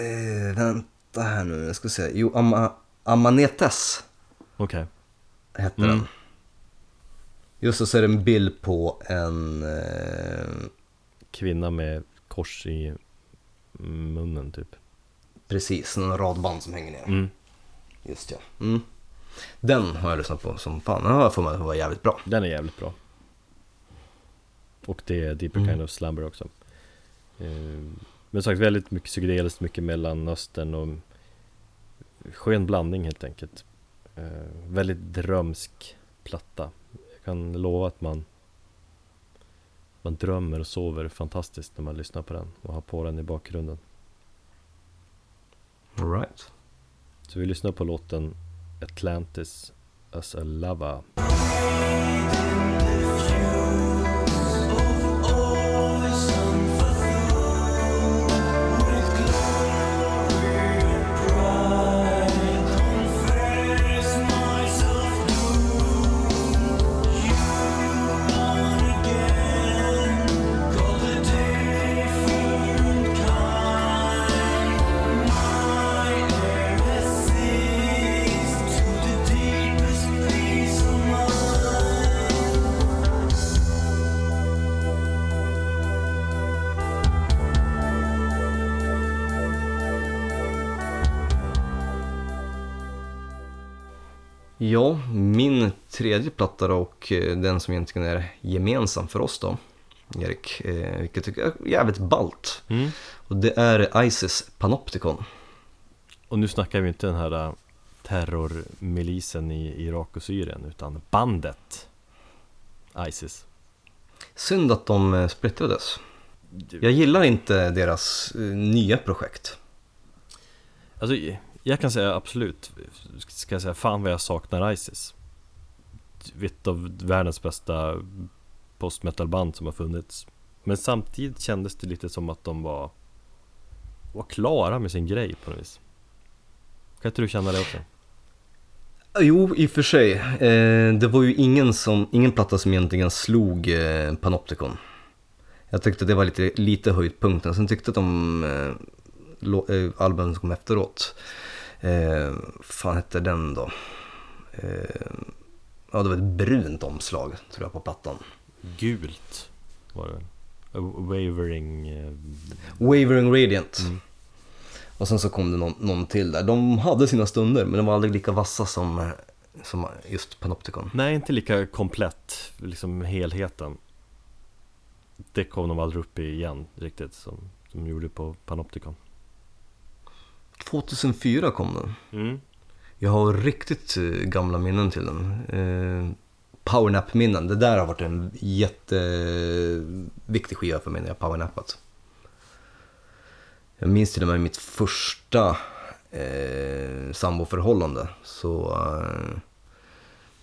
[SPEAKER 1] eh, vänta här nu, jag ska se. Jo, Ama, Amanetes
[SPEAKER 2] Okej
[SPEAKER 1] hette
[SPEAKER 2] Mm.
[SPEAKER 1] den. Just så är det en bild på en... Eh,
[SPEAKER 2] Kvinna med kors i munnen typ
[SPEAKER 1] precis, en radband som hänger ner.
[SPEAKER 2] mm.
[SPEAKER 1] Just ja. Mm. Den har jag lyssnat på som fan. Den har jag för mig var jävligt bra.
[SPEAKER 2] Den är jävligt bra Och det är Deeper
[SPEAKER 1] Mm.
[SPEAKER 2] Kind of Slumber också eh, Men som sagt väldigt mycket psykedeliskt, mycket mellanöstern och Skön blandning helt enkelt eh, Väldigt drömsk platta Jag kan lova att man Man drömmer och sover fantastiskt när man lyssnar på den och har på den i bakgrunden
[SPEAKER 1] All right.
[SPEAKER 2] Så vi lyssnar på låten Atlantis as a lava
[SPEAKER 1] platta då och eh, den som egentligen är gemensam för oss då, Erik, eh, vilket jag tycker är jävligt ballt.
[SPEAKER 2] mm.
[SPEAKER 1] Och det är Isis Panopticon.
[SPEAKER 2] Och nu snackar vi inte den här äh, terrormilisen i Irak och Syrien utan bandet Isis
[SPEAKER 1] Synd att de eh, splittrades. Jag gillar inte deras eh, nya projekt.
[SPEAKER 2] Alltså jag kan säga absolut Ska jag säga fan vad jag saknar Isis ett av världens bästa postmetalband som har funnits Men samtidigt kändes det lite som att de var Var klara med sin grej på något vis Kan inte du känna det också?
[SPEAKER 1] Jo, i och för sig. Eh, det var ju ingen, som, ingen platta som egentligen slog eh, Panopticon. Jag tyckte det var lite, lite höjdpunkten. Sen tyckte de eh, eh albumen som kom efteråt. Eh, fan hette den då? Eh, ja, det var ett brunt omslag tror jag på plattan.
[SPEAKER 2] Gult var det? A Wavering eh,
[SPEAKER 1] Wavering Radiant.
[SPEAKER 2] Mm.
[SPEAKER 1] Och sen så kom det någon, någon till där. De hade sina stunder men de var aldrig lika vassa som, som just Panopticon.
[SPEAKER 2] Nej, inte lika komplett, liksom helheten Det kom de aldrig upp i igen riktigt som, som de gjorde på Panopticon
[SPEAKER 1] 2004 kom den.
[SPEAKER 2] mm.
[SPEAKER 1] Jag har riktigt eh, gamla minnen till den. Eh, powernap-minnen. Det där har varit en jätteviktig skiva för mig när jag powernappat. Jag minns till och med mitt första eh, samboförhållande. Så eh,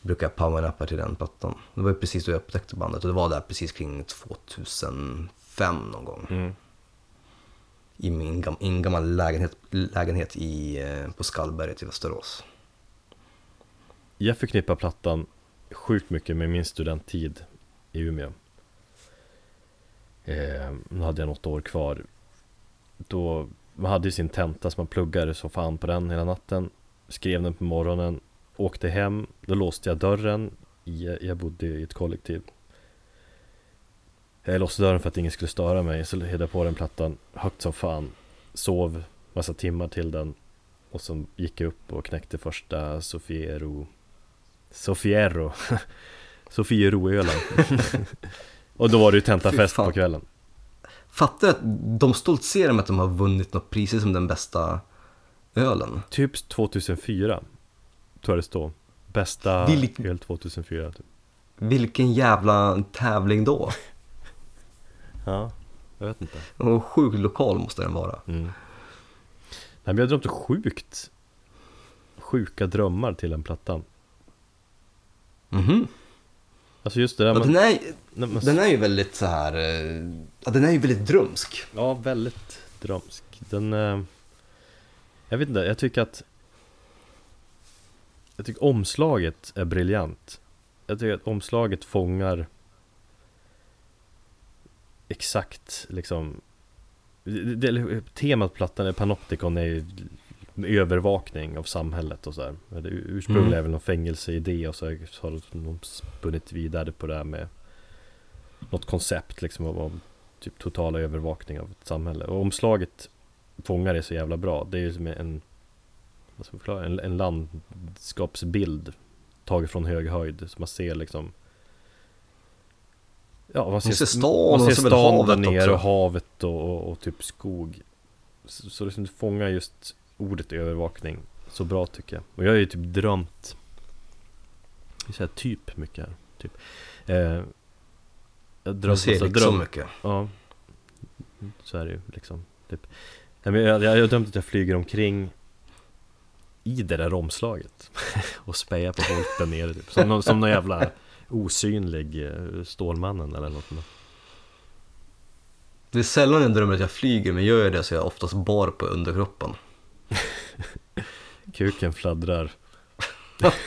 [SPEAKER 1] brukade jag powernappa till den plattan. Det var ju precis då jag upptäckte bandet och det var där precis kring 2005 någon gång.
[SPEAKER 2] Mm.
[SPEAKER 1] I min gam- i en gammal lägenhet, lägenhet i, eh, på Skallberget i Västerås.
[SPEAKER 2] Jag förknippar plattan sjukt mycket med min studenttid i Umeå. Eh, nu hade jag något år kvar. Då Man hade ju sin tenta så man pluggade så fan på den hela natten. Skrev den på morgonen Åkte hem Då låste jag dörren. Jag bodde i ett kollektiv. Jag låste dörren för att ingen skulle störa mig Så hittade jag på den plattan Högt som fan. Sov massa timmar till den Och så gick jag upp och knäckte första Sofiero Sofiero Sofiero-ölen Och då var det ju tentafest på kvällen
[SPEAKER 1] Fattar du att de stoltserar med att de har vunnit något pris som den bästa ölen?
[SPEAKER 2] Typ 2004 Tror jag det står Bästa
[SPEAKER 1] Vilk-
[SPEAKER 2] öl 2004 typ.
[SPEAKER 1] Vilken jävla tävling då?
[SPEAKER 2] Ja, jag vet inte
[SPEAKER 1] Och sjukt lokal måste den vara.
[SPEAKER 2] mm. Nej men jag drömde sjukt Sjuka drömmar till den plattan
[SPEAKER 1] Mhm.
[SPEAKER 2] Alltså just det där
[SPEAKER 1] Ja,
[SPEAKER 2] man,
[SPEAKER 1] den, är,
[SPEAKER 2] man,
[SPEAKER 1] den är ju väldigt så här. eh, Ja, den är ju väldigt drömsk.
[SPEAKER 2] Ja, väldigt drömsk Den eh, Jag vet inte, jag tycker att Jag tycker omslaget är briljant Jag tycker att omslaget fångar Exakt liksom det, det, Temat plattan, är Panopticon är ju övervakning av samhället och sådär Det ursprungligen
[SPEAKER 1] Mm.
[SPEAKER 2] är väl någon fängelseidé och så har de spunnit vidare på det här med Något koncept liksom av, av typ totala övervakning av ett samhälle. Och omslaget fångar det så jävla bra. Det är ju som en vad ska man förklara, en, en landskapsbild Taget från hög höjd. Så man ser liksom Ja man ser,
[SPEAKER 1] ser stan
[SPEAKER 2] man ser stan där nere och havet och, och, och typ skog. Så, så liksom det fångar just ordet övervakning så bra tycker jag Och jag har ju typ drömt Jag säger typ mycket här typ. eh, Jag drömt
[SPEAKER 1] ser
[SPEAKER 2] massa
[SPEAKER 1] liksom
[SPEAKER 2] dröm-
[SPEAKER 1] mycket.
[SPEAKER 2] Ja Så är det ju liksom typ. Jag, jag, jag har dömt att jag flyger omkring I det där omslaget Och spejar på folk där nere typ. Som, någon, som någon jävla osynlig eh, Stålmannen eller något
[SPEAKER 1] Det är sällan jag drömmer att jag flyger, men gör jag det så är jag oftast bar på underkroppen.
[SPEAKER 2] Kuken fladdrar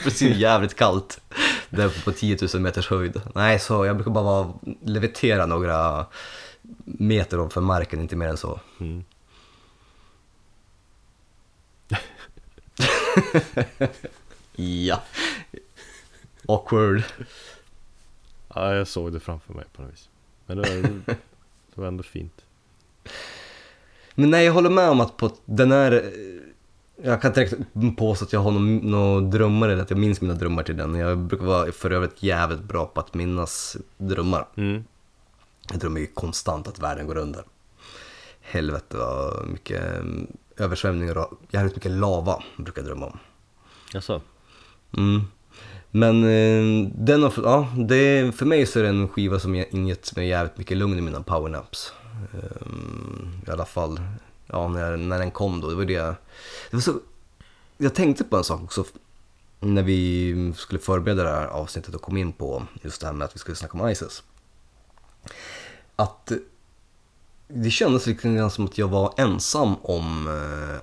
[SPEAKER 1] Precis, jävligt kallt. Där på 10 000 meters höjd. Nej, så jag brukar bara vara, levitera några meter ovanför marken, inte mer än så.
[SPEAKER 2] mm.
[SPEAKER 1] Ja. Awkward.
[SPEAKER 2] Ja jag såg det framför mig på något vis Men det var, det var ändå fint
[SPEAKER 1] Men nej, jag håller med om att på den är... Jag kan inte direkt påstå att jag har några nå drömmar eller att jag minns mina drömmar till den. Jag brukar vara för övrigt jävligt bra på att minnas drömmar.
[SPEAKER 2] mm.
[SPEAKER 1] Jag drömmer ju konstant att världen går under. Helvete vad mycket mm, översvämningar och jävligt mycket lava brukar jag drömma om.
[SPEAKER 2] Jaså?
[SPEAKER 1] Mm. Men eh, den har, ja, det, för mig så är det en skiva som har ingett mig jävligt mycket lugn i mina powernaps. Um, I alla fall, ja när, när den kom då, det var det jag, det var så, jag tänkte på en sak också när vi skulle förbereda det här avsnittet och kom in på just det här med att vi skulle snacka om Isis. Att det kändes lite grann som att jag var ensam om eh,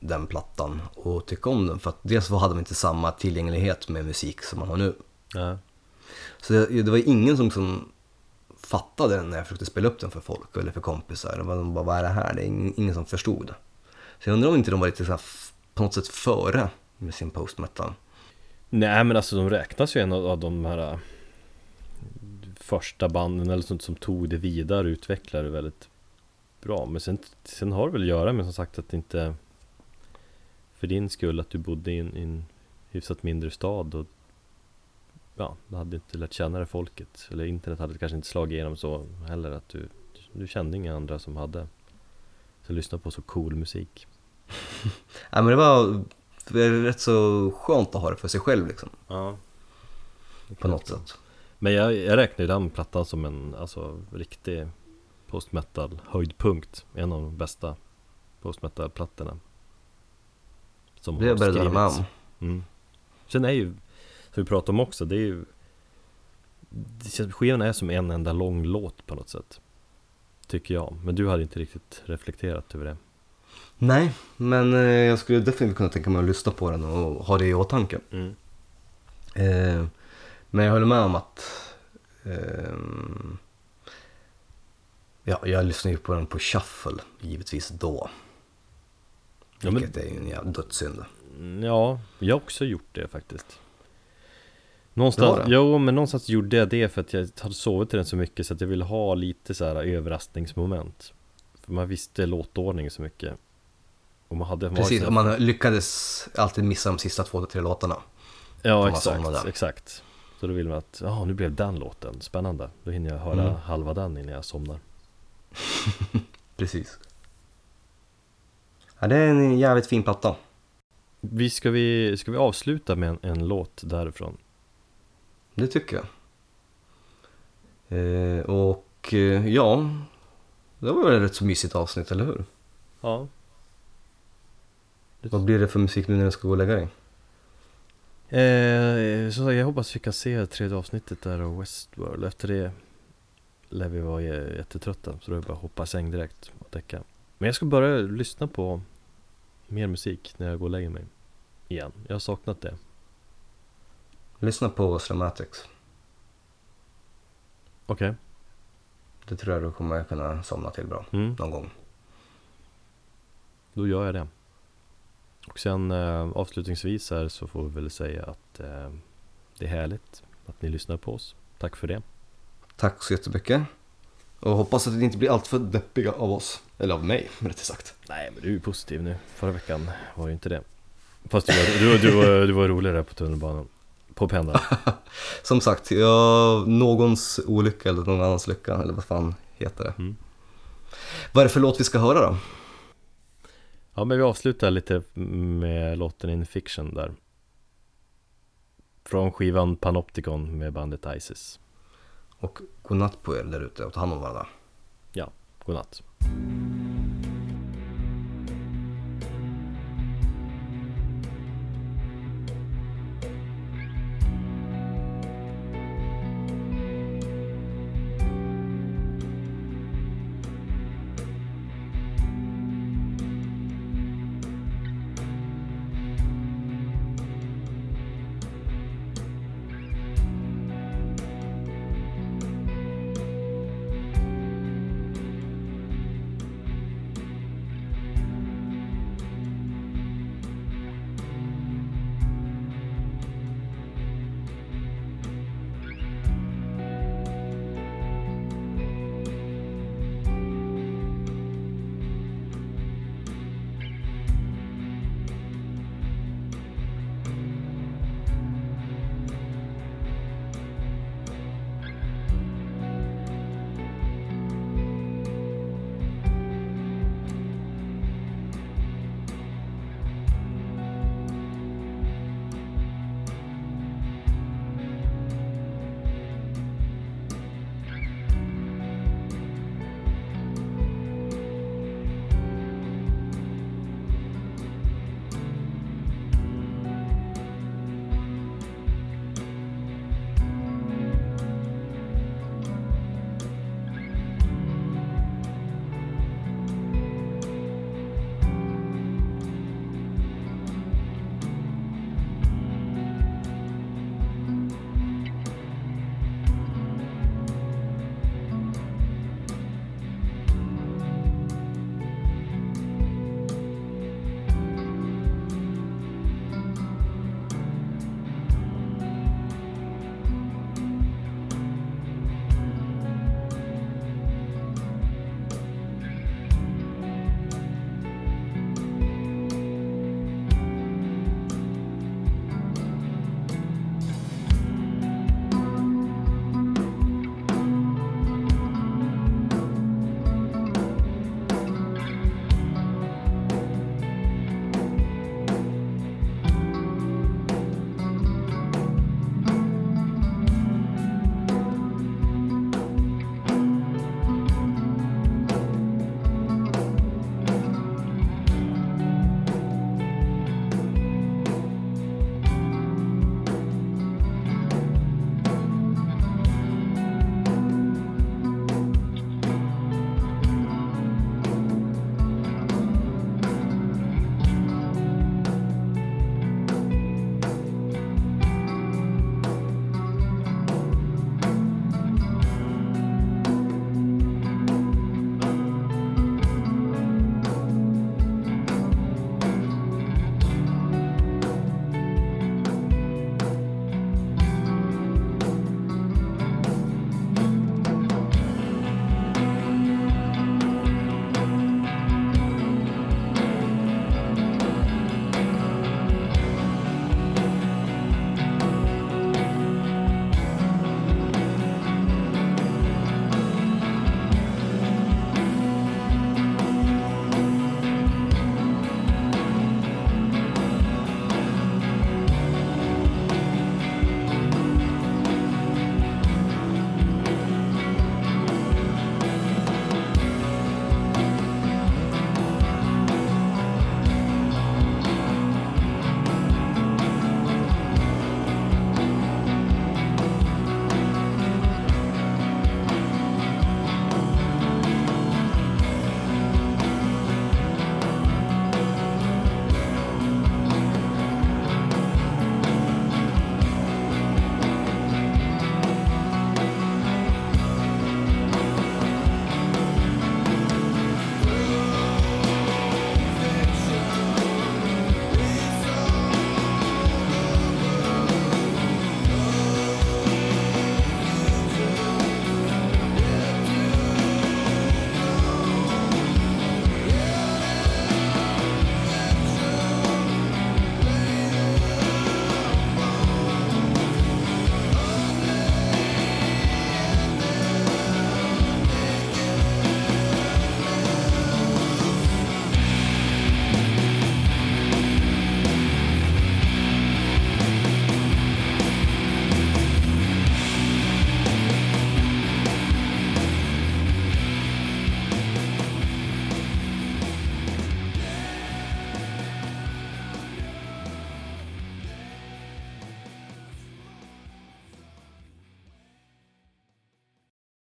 [SPEAKER 1] den plattan och tycka om den. För att dels hade man inte samma tillgänglighet med musik som man har nu.
[SPEAKER 2] Ja.
[SPEAKER 1] Så det, det var ingen som, som fattade den när jag försökte spela upp den för folk eller för kompisar. Det de bara, vad är det här? Det är ingen, som förstod. Så jag undrar om inte de var lite så här, på något sätt före med sin post metal.
[SPEAKER 2] Nej men alltså de räknas ju en av de här äh, Första banden eller sånt som tog det vidare och utvecklade det väldigt Bra men sen, sen har det väl att göra med som sagt att inte För din skull att du bodde i en, i en hyfsat mindre stad och Ja, du hade inte lärt känna det folket Eller internet hade kanske inte slagit igenom så heller att du Du kände inga andra som hade Som lyssnade på så cool musik
[SPEAKER 1] Ja, men det var rätt så skönt att ha det för sig själv liksom.
[SPEAKER 2] Ja
[SPEAKER 1] På något sätt.
[SPEAKER 2] Men jag, jag räknar ju den plattan som en alltså, riktig post metal höjdpunkt En av de bästa post metal plattorna Som
[SPEAKER 1] Det är jag beredd att hålla med om.
[SPEAKER 2] mm. Sen är ju, som vi pratade om också, det är ju det känns, Skivan är som en enda lång låt på något sätt Tycker jag, men du hade inte riktigt reflekterat över det
[SPEAKER 1] Nej, men eh, jag skulle definitivt kunna tänka mig att lyssna på den och ha det i åtanke.
[SPEAKER 2] mm.
[SPEAKER 1] Eh, men jag håller med om att ehm, Ja, jag lyssnade ju på den på shuffle, givetvis då.
[SPEAKER 2] Ja, men-
[SPEAKER 1] Vilket är ju en jävla dödssynd.
[SPEAKER 2] Ja, jag har också gjort det faktiskt Någonstans, jo men någonstans gjorde jag det för att jag hade sovit till den så mycket så att jag ville ha lite så här överraskningsmoment För man visste låtordning så mycket Och man hade
[SPEAKER 1] Precis, och man lyckades alltid missa de sista två till tre låtarna.
[SPEAKER 2] Ja exakt, exakt Så då vill man att, ja nu blev den låten spännande Då hinner jag höra
[SPEAKER 1] Mm.
[SPEAKER 2] halva den innan jag somnar
[SPEAKER 1] Precis. Ja, det är en jävligt fin platta.
[SPEAKER 2] vi ska, vi, ska vi avsluta med en, en låt därifrån?
[SPEAKER 1] Det tycker jag. Eh, och eh, ja, det var väl ett rätt så mysigt avsnitt, eller hur?
[SPEAKER 2] Ja
[SPEAKER 1] Vad blir det för musik nu när du ska gå och lägga dig?
[SPEAKER 2] Eh, så jag hoppas vi kan se tredje avsnittet där av Westworld. Efter det lär vi vara jättetrötta. Så då är det bara att hoppa i säng direkt och däcka. Men jag ska börja lyssna på mer musik när jag går och lägger mig. Igen. Jag har saknat det.
[SPEAKER 1] Lyssna på Slamatics.
[SPEAKER 2] Okej.
[SPEAKER 1] Det tror jag du kommer kunna somna till bra
[SPEAKER 2] Mm,
[SPEAKER 1] någon gång.
[SPEAKER 2] då gör jag det. Och sen eh, avslutningsvis här så får vi väl säga att eh, det är härligt att ni lyssnar på oss. Tack för det.
[SPEAKER 1] Tack så jättemycket. Och hoppas att det inte blir alltför deppiga av oss. Eller av mig, rättare sagt.
[SPEAKER 2] Nej men du är ju positiv nu. Förra veckan var ju inte det. Fast du var, du, du, var, du var roligare på tunnelbanan. På pendeln.
[SPEAKER 1] Som sagt, jag, någons olycka eller någon annans lycka, eller vad fan heter det?
[SPEAKER 2] Mm.
[SPEAKER 1] Vad är det för låt vi ska höra då?
[SPEAKER 2] Ja men vi avslutar lite med låten In Fiction där Från skivan Panopticon med bandet Isis
[SPEAKER 1] Och godnatt på er där ute och ta hand om varandra.
[SPEAKER 2] Godnatt
[SPEAKER 3] Thank